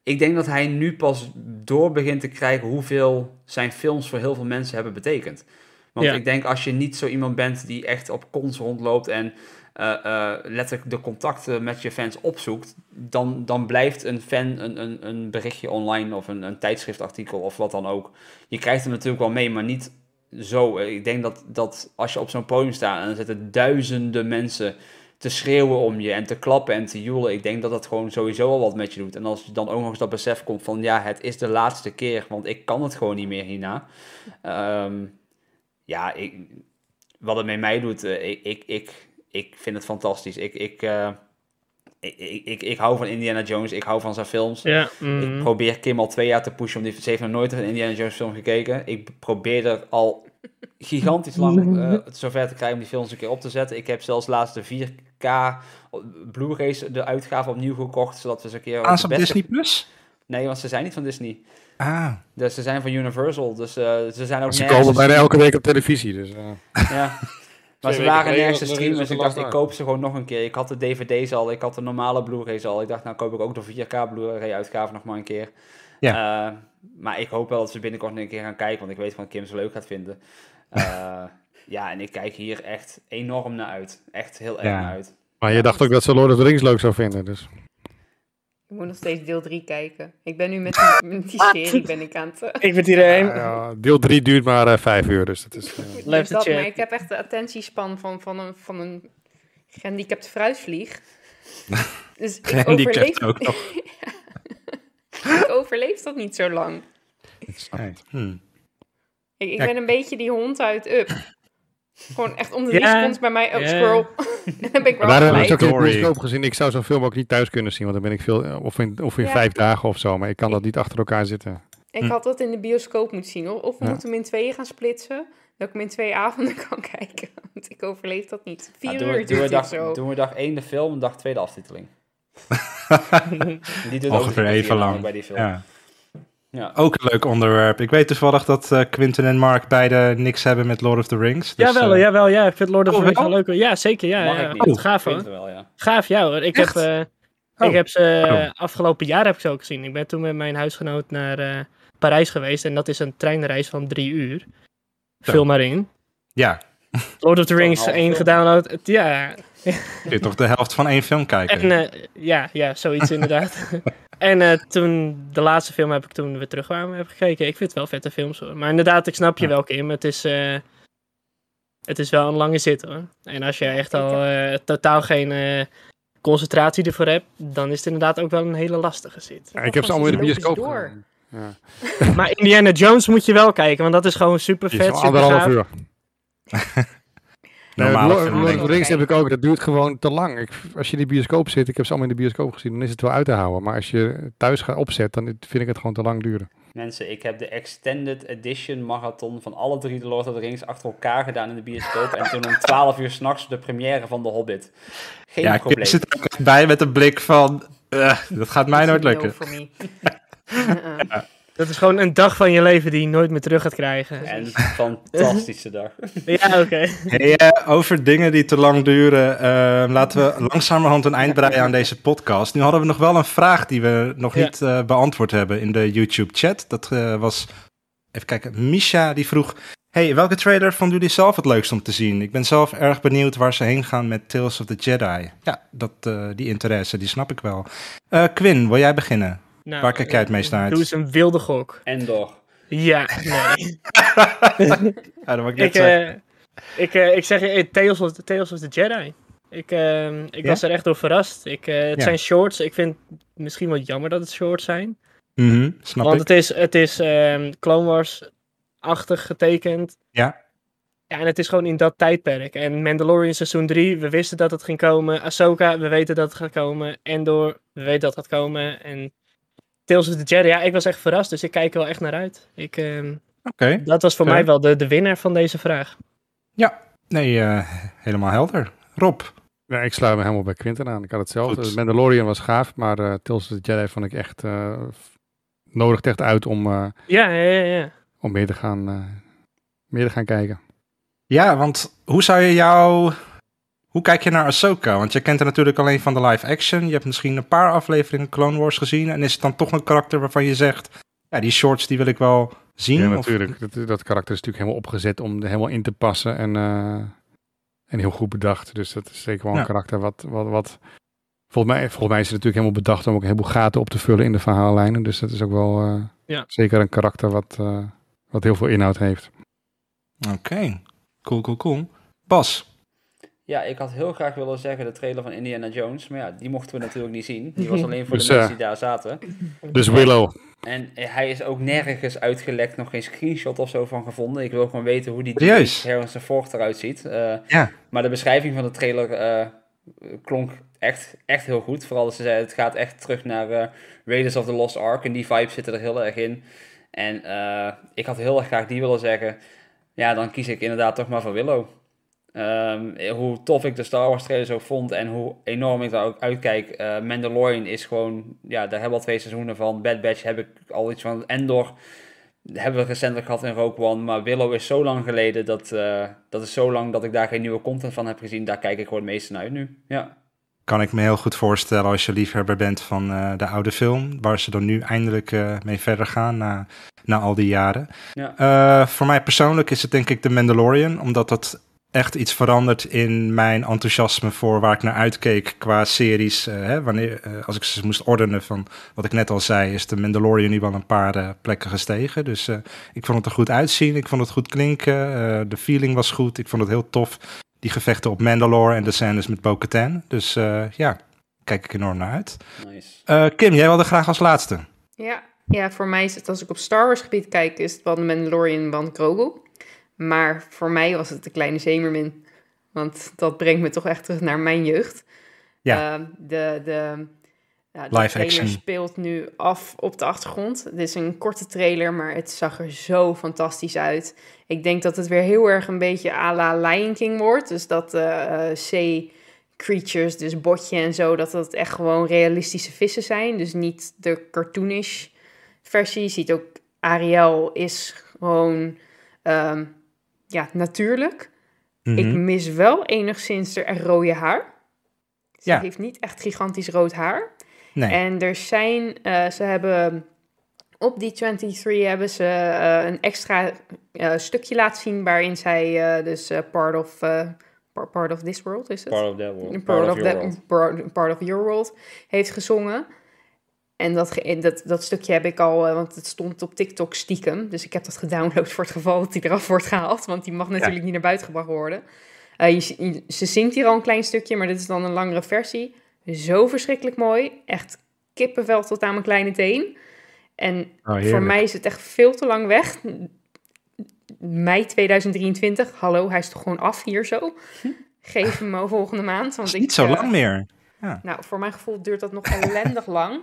Ik denk dat hij nu pas door begint te krijgen hoeveel zijn films voor heel veel mensen hebben betekend. Want Ja. ik denk als je niet zo iemand bent die echt op cons rondloopt en eh, eh, letterlijk de contacten met je fans opzoekt, dan, dan blijft een fan een, een, een berichtje online of een, een tijdschriftartikel of wat dan ook. Je krijgt hem natuurlijk wel mee, maar niet zo. Ik denk dat, dat als je op zo'n podium staat en er zitten duizenden mensen te schreeuwen om je en te klappen en te joelen, ik denk dat dat gewoon sowieso al wat met je doet. En als je dan ook nog eens dat besef komt van ja, het is de laatste keer, want ik kan het gewoon niet meer hierna. Ehm, ja, wat het met mij doet, eh, ik, ik, ik, ik vind het fantastisch. Ik, ik, eh, ik, ik, ik, ik hou van Indiana Jones, ik hou van zijn films. Ja, Ik mhm. probeer Kim al twee jaar te pushen, om die ze heeft nog nooit een Indiana Jones film gekeken. Ik probeer er al gigantisch lang eh zover te krijgen om die films een keer op te zetten. Ik heb zelfs laatst de 4K Blu-rays, de uitgave opnieuw gekocht, zodat we ze een keer... De op beste- Disney Plus? Nee, want ze zijn niet van Disney. Ah, Dus ze zijn van Universal, dus eh, ze zijn ook Ze nergens komen bijna elke week op televisie. Dus, eh. Ja. Maar ze waren nergens te streamen, dus ik dacht, ik koop ze gewoon nog een keer. Ik had de dvd's al, ik had de normale Blu-rays al. Ik dacht, nou koop ik ook de 4K Blu-ray uitgave nog maar een keer. Ja. Eh, maar ik hoop wel dat ze binnenkort nog een keer gaan kijken, want ik weet van Kim ze leuk gaat vinden. Eh, ja, en ik kijk hier echt enorm naar uit. Echt heel erg Ja. naar uit. Maar je dacht ook dat ze Lord of the Rings leuk zou vinden. Dus. Ik moet nog steeds deel 3 kijken. Ik ben nu met die, met die serie ben ik aan het... Ik ben hierheen. Ja, ja, deel 3 duurt maar eh, vijf uur. Dus dat is, Dus dat, chat. maar ik heb echt de attentiespan van, van, een, van een gehandicapt fruitvlieg. Dus ik Gehandicapt overleef, ook nog. ik overleef dat niet zo lang. Ik, ik Ja. ben een beetje die hond uit Up. Gewoon echt om de secondes bij mij, oh, squirrel. dan ben ik wel Maar daar heb ik ook in de bioscoop gezien. Ik zou zo'n film ook niet thuis kunnen zien, want dan ben ik veel, of in, of in Ja. vijf dagen of zo. Maar ik kan dat niet achter elkaar zitten. Ik had dat in de bioscoop moeten zien. Of, of we Ja. moeten hem in tweeën gaan splitsen. Dat ik hem in twee avonden kan kijken. Want ik overleef dat niet. Vier doen, uur we, doen, we duurt dag, zo. doen we dag 1 de film en dag 2 de aftiteling. Die doet ook Ongeveer even lang. bij die film. Ja. Ja. Ook een leuk onderwerp. Ik weet toevallig dat eh, Quinten en Mark beide niks hebben met Lord of the Rings. Dus, jawel, eh, jawel, ja. Ik vind Lord of the Oh, Rings wel? leuk. hoor. Ja, zeker. Ja, Mag ja. ik niet. Oh, gaaf hoor. wel, ja. Gaaf, ja hoor. Ik Echt? heb, eh, Oh. ik heb ze eh, Waarom? afgelopen jaar heb ik ze ook gezien. Ik ben toen met mijn huisgenoot naar eh, Parijs geweest. En dat is een treinreis van drie uur. Zo. Vul maar in. Ja, Lord of the Rings half 1 film. gedownload. Ja, kun je toch de helft van één film kijken. En eh, ja, ja, zoiets inderdaad. en eh, toen, de laatste film heb ik toen we terugkwamen, heb gekeken. Ik vind het wel vette films hoor. Maar inderdaad, ik snap je Ja. wel Kim. Het is, eh, het is wel een lange zit hoor. En als je echt al eh, totaal geen eh, concentratie ervoor hebt, dan is het inderdaad ook wel een hele lastige zit. Ja, ik heb ze allemaal in de bioscoop door. gezien. Ja. maar Indiana Jones moet je wel kijken, want dat is gewoon super vet. anderhalf uur. Normale Lord, film, Lord of denk the ik. Rings heb ik ook. Dat duurt gewoon te lang. Ik, als je in de bioscoop zit, ik heb ze allemaal in de bioscoop gezien, dan is het wel uit te houden. Maar als je thuis gaat opzetten, dan vind ik het gewoon te lang duren. Mensen, ik heb de Extended Edition Marathon van alle drie de Lord of the Rings achter elkaar gedaan in de bioscoop. en toen om 12 uur s'nachts de première van The Hobbit. Geen ja, ik probleem. zit er ook echt bij met een blik van, eh, dat gaat mij nooit No lukken. Dat is gewoon een dag van je leven die je nooit meer terug gaat krijgen. En fantastische dag. Ja, oké. Hey, eh, over dingen die te lang duren, eh, laten we langzamerhand een eind breien aan deze podcast. Nu hadden we nog wel een vraag die we nog Ja. niet eh, beantwoord hebben in de YouTube-chat. Dat was, even kijken, Misha die vroeg... Hey, welke trailer vonden jullie zelf het leukst om te zien? Ik ben zelf erg benieuwd waar ze heen gaan met Tales of the Jedi. Ja, dat, eh, die interesse, die snap ik wel. Eh, Quinn, wil jij beginnen? Nou, Waar kijk jij het meest naar uit? Doe eens een wilde gok. Endor. Ja, nee. Ja, dat wou ik net ik, zeggen. eh, ik, eh, ik zeg je, eh, Tales of, Tales of the Jedi. Ik, ehm, ik was er echt door verrast. Ik, eh, het Ja. zijn shorts. Ik vind het misschien wel jammer dat het shorts zijn. Mhm, snap want ik. het is, het is ehm, Clone Wars-achtig getekend. Ja. Ja, en het is gewoon in dat tijdperk. En Mandalorian seizoen 3, we wisten dat het ging komen. Ahsoka, we weten dat het gaat komen. Endor, we weten dat het gaat komen. En Tales of the Jedi, ja, ik was echt verrast. Dus ik kijk er wel echt naar uit. Ik, ehm, Oké. dat was voor mij wel de, de winnaar van deze vraag. Ja, nee, eh, helemaal helder. Rob. Ja, ik sluit me helemaal bij Quinten aan. Ik had hetzelfde. Goed. Mandalorian was gaaf, maar eh Tales of the Jedi vond ik echt... eh nodigt echt uit om, eh, Ja, ja, ja. ja. om meer, te gaan, eh, meer te gaan kijken. Ja, want hoe zou je jou... Hoe kijk je naar Ahsoka? Want je kent haar natuurlijk alleen van de live action. Je hebt misschien een paar afleveringen Clone Wars gezien. En is het dan toch een karakter waarvan je zegt... Ja, die shorts die wil ik wel zien? Ja, Of- natuurlijk. Dat, dat karakter is natuurlijk helemaal opgezet om er helemaal in te passen en, eh, en heel goed bedacht. Dus dat is zeker wel een karakter wat, wat, wat... Volgens mij, volgens mij is het natuurlijk helemaal bedacht om ook een heleboel gaten op te vullen in de verhaallijnen. Dus dat is ook wel eh, Ja. zeker een karakter wat, eh, wat heel veel inhoud heeft. Oké, cool, cool, cool. Bas. Ja, ik had heel graag willen zeggen de trailer van Indiana Jones. Maar ja, die mochten we natuurlijk niet zien. Die was alleen voor Dus, de eh, mensen die daar zaten. Dus Willow. En hij is ook nergens uitgelekt, nog geen screenshot of zo van gevonden. Ik wil gewoon weten hoe die? Harrison Ford eruit ziet. Eh, Ja. Maar de beschrijving van de trailer eh, klonk echt, echt heel goed. Vooral als ze zeiden, het gaat echt terug naar Raiders of the Lost Ark. En die vibes zitten er heel erg in. En ik had heel erg graag die willen zeggen. Ja, dan kies ik inderdaad toch maar voor Willow. Ehm, hoe tof ik de Star Wars trailers ook vond en hoe enorm ik daar ook uitkijk. eh, Mandalorian is gewoon, ja, daar hebben we al twee seizoenen van. Bad Batch heb ik al iets van. Endor hebben we recentelijk gehad in Rogue One. Maar Willow is zo lang geleden, dat, eh, dat is zo lang dat ik daar geen nieuwe content van heb gezien. Daar kijk ik gewoon het meeste naar uit nu. Ja. Kan ik me heel goed voorstellen als je liefhebber bent van eh, de oude film. Waar ze dan nu eindelijk mee verder gaan na, na al die jaren. Ja. Voor mij persoonlijk is het denk ik de Mandalorian. Omdat dat echt iets verandert in mijn enthousiasme voor waar ik naar uitkeek qua series. Eh, hè, wanneer, eh, als ik ze moest ordenen van wat ik net al zei, is de Mandalorian nu wel een paar eh, plekken gestegen. Dus eh, ik vond het er goed uitzien. Ik vond het goed klinken. eh, de feeling was goed. Ik vond het heel tof. Die gevechten op Mandalore en de scènes met Bo-Katan. Dus eh, ja, kijk ik enorm naar uit. Nice. Eh, Kim, jij wilde graag als laatste. Ja, ja, voor mij is het, als ik op Star Wars gebied kijk, is het wel de Mandalorian van Grogu. Maar voor mij was het de kleine zeemermin. Want dat brengt me toch echt terug naar mijn jeugd. Ja. Ehm, de, de, ja, de Live trailer action. speelt nu af op de achtergrond. Het is een korte trailer, maar het zag er zo fantastisch uit. Ik denk dat het weer heel erg een beetje à la Lion King wordt. Dus dat eh zee creatures, dus botje en zo, dat dat echt gewoon realistische vissen zijn. Dus niet de cartoonish versie. Je ziet ook, Ariel is gewoon ehm, ja, natuurlijk. Ik Mhm. mis wel enigszins er rode haar. Ze Ja. heeft niet echt gigantisch rood haar. Nee. En er zijn, eh, ze hebben op die 23 hebben ze eh, een extra eh, stukje laten zien waarin zij eh, dus eh, part of eh, par- part of this world is het? Part of that world. Part, of, that, world. part, part of your world heeft gezongen. En dat, ge- dat, dat stukje heb ik al, eh, want het stond op TikTok stiekem. Dus ik heb dat gedownload voor het geval dat die eraf wordt gehaald. Want die mag natuurlijk niet naar buiten gebracht worden. Eh, je, je- ze zingt hier al een klein stukje, maar dit is dan een langere versie. Zo verschrikkelijk mooi. Echt kippenvel tot aan mijn kleine teen. En Oh, voor mij is het echt veel te lang weg. Mei 2023. Hallo, hij is toch gewoon af hier zo? Geef hem me volgende maand. Want ik, Niet zo eh, lang meer. Ja. nou, voor mijn gevoel duurt dat nog ellendig lang.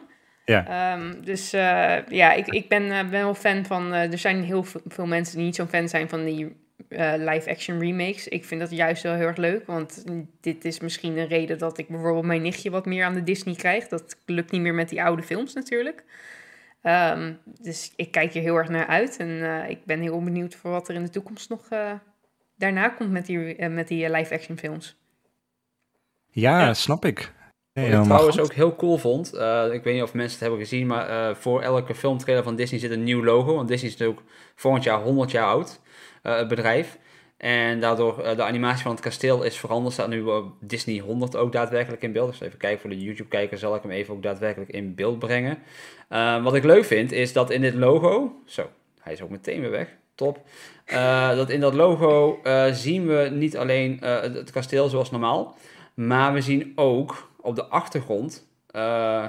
Ja. Ehm, dus eh, ja, ik, ik ben, eh, ben wel fan van... eh, er zijn heel veel, veel mensen die niet zo'n fan zijn van die eh, live-action remakes. Ik vind dat juist wel heel erg leuk. Want dit is misschien een reden dat ik bijvoorbeeld mijn nichtje wat meer aan de Disney krijg. Dat lukt niet meer met die oude films natuurlijk. Ehm, dus ik kijk hier heel erg naar uit. En eh, ik ben heel benieuwd voor wat er in de toekomst nog eh, daarna komt met die, met die live-action films. Ja, snap ik. Nee, Wat ik trouwens ook heel cool vond, eh, ik weet niet of mensen het hebben gezien, maar eh, voor elke filmtrailer van Disney zit een nieuw logo. Want Disney is natuurlijk volgend jaar 100 jaar oud, eh, het bedrijf. En daardoor de animatie van het kasteel is veranderd. Staat nu Disney 100 ook daadwerkelijk in beeld. Dus even kijken voor de YouTube-kijker zal ik hem even ook daadwerkelijk in beeld brengen. Wat ik leuk vind is dat in dit logo, zo, hij is ook meteen weer weg, top. Dat in dat logo zien we niet alleen het kasteel zoals normaal, maar we zien ook op de achtergrond, eh,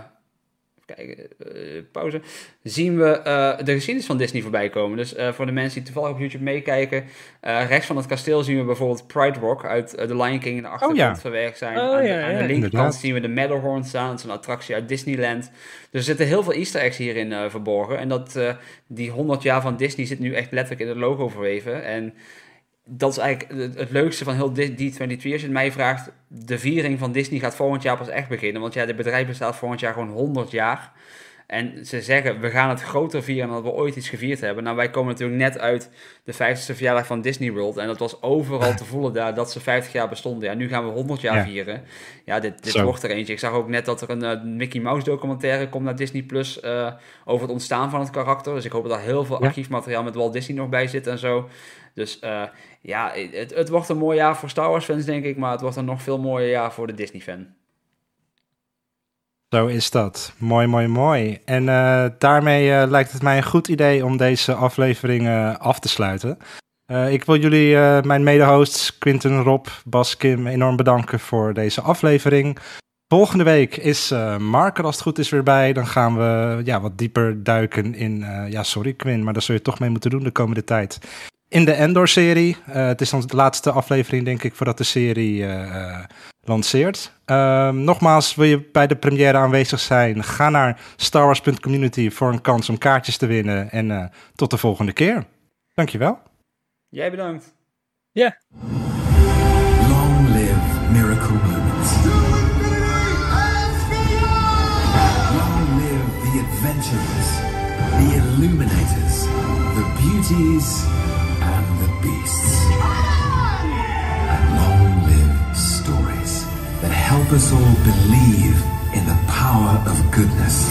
even kijken, eh, pauze, zien we eh, de geschiedenis van Disney voorbij komen. Dus voor de mensen die toevallig op YouTube meekijken, rechts van het kasteel zien we bijvoorbeeld Pride Rock uit The Lion King in de achtergrond ja. verwerkt zijn. Oh, aan, ja, aan ja. de linkerkant Inderdaad. zien we de Matterhorn staan, dat is een attractie uit Disneyland. Dus er zitten heel veel easter eggs hierin verborgen. En dat, die 100 jaar van Disney zit nu echt letterlijk in het logo verweven. En dat is eigenlijk het, leukste van heel Di- D23. Als je het mij vraagt, de viering van Disney gaat volgend jaar pas echt beginnen. Want ja, het bedrijf bestaat volgend jaar gewoon 100 jaar. En ze zeggen, we gaan het groter vieren dan dat we ooit iets gevierd hebben. Nou, wij komen natuurlijk net uit de 50ste verjaardag van Disney World. En dat was overal te voelen daar dat ze 50 jaar bestonden. Ja, nu gaan we 100 jaar Ja. vieren. Ja, dit, dit Zo. wordt er eentje. Ik zag ook net dat er een eh, Mickey Mouse documentaire komt naar Disney Plus eh, over het ontstaan van het karakter. Dus ik hoop dat daar heel veel Ja. archiefmateriaal met Walt Disney nog bij zit en zo. Dus eh, ja, het, het wordt een mooi jaar voor Star Wars fans, denk ik. Maar het wordt een nog veel mooier jaar voor de Disney fan. Zo is dat. Mooi, mooi, mooi. En eh, daarmee eh, lijkt het mij een goed idee om deze aflevering eh, af te sluiten. Ik wil jullie, mijn mede-hosts Quinten, Rob, Bas, Kim, enorm bedanken voor deze aflevering. Volgende week is Mark er als het goed is weer bij. Dan gaan we ja, wat dieper duiken in... ja, sorry Quinn, maar daar zul je toch mee moeten doen de komende tijd. In de Endor-serie. Eh, het is dan de laatste aflevering, denk ik, voordat de serie eh, eh, lanceert. Ehm, nogmaals, wil je bij de première aanwezig zijn? Ga naar starwars.community voor een kans om kaartjes te winnen. En eh, tot de volgende keer. Dankjewel. Jij bedankt. Long live miracle moments. Long live the adventurers, the illuminators, the beauties, us all believe in the power of goodness.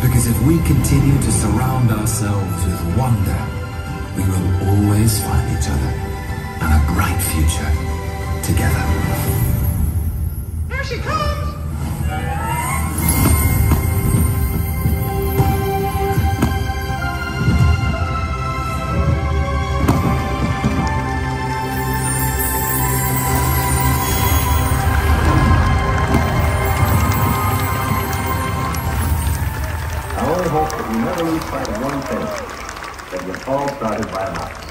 Because if we continue to surround ourselves with wonder, we will always find each other and a bright future together. Here she comes! I only hope that we never lose sight of one thing, that it all started by a mouse.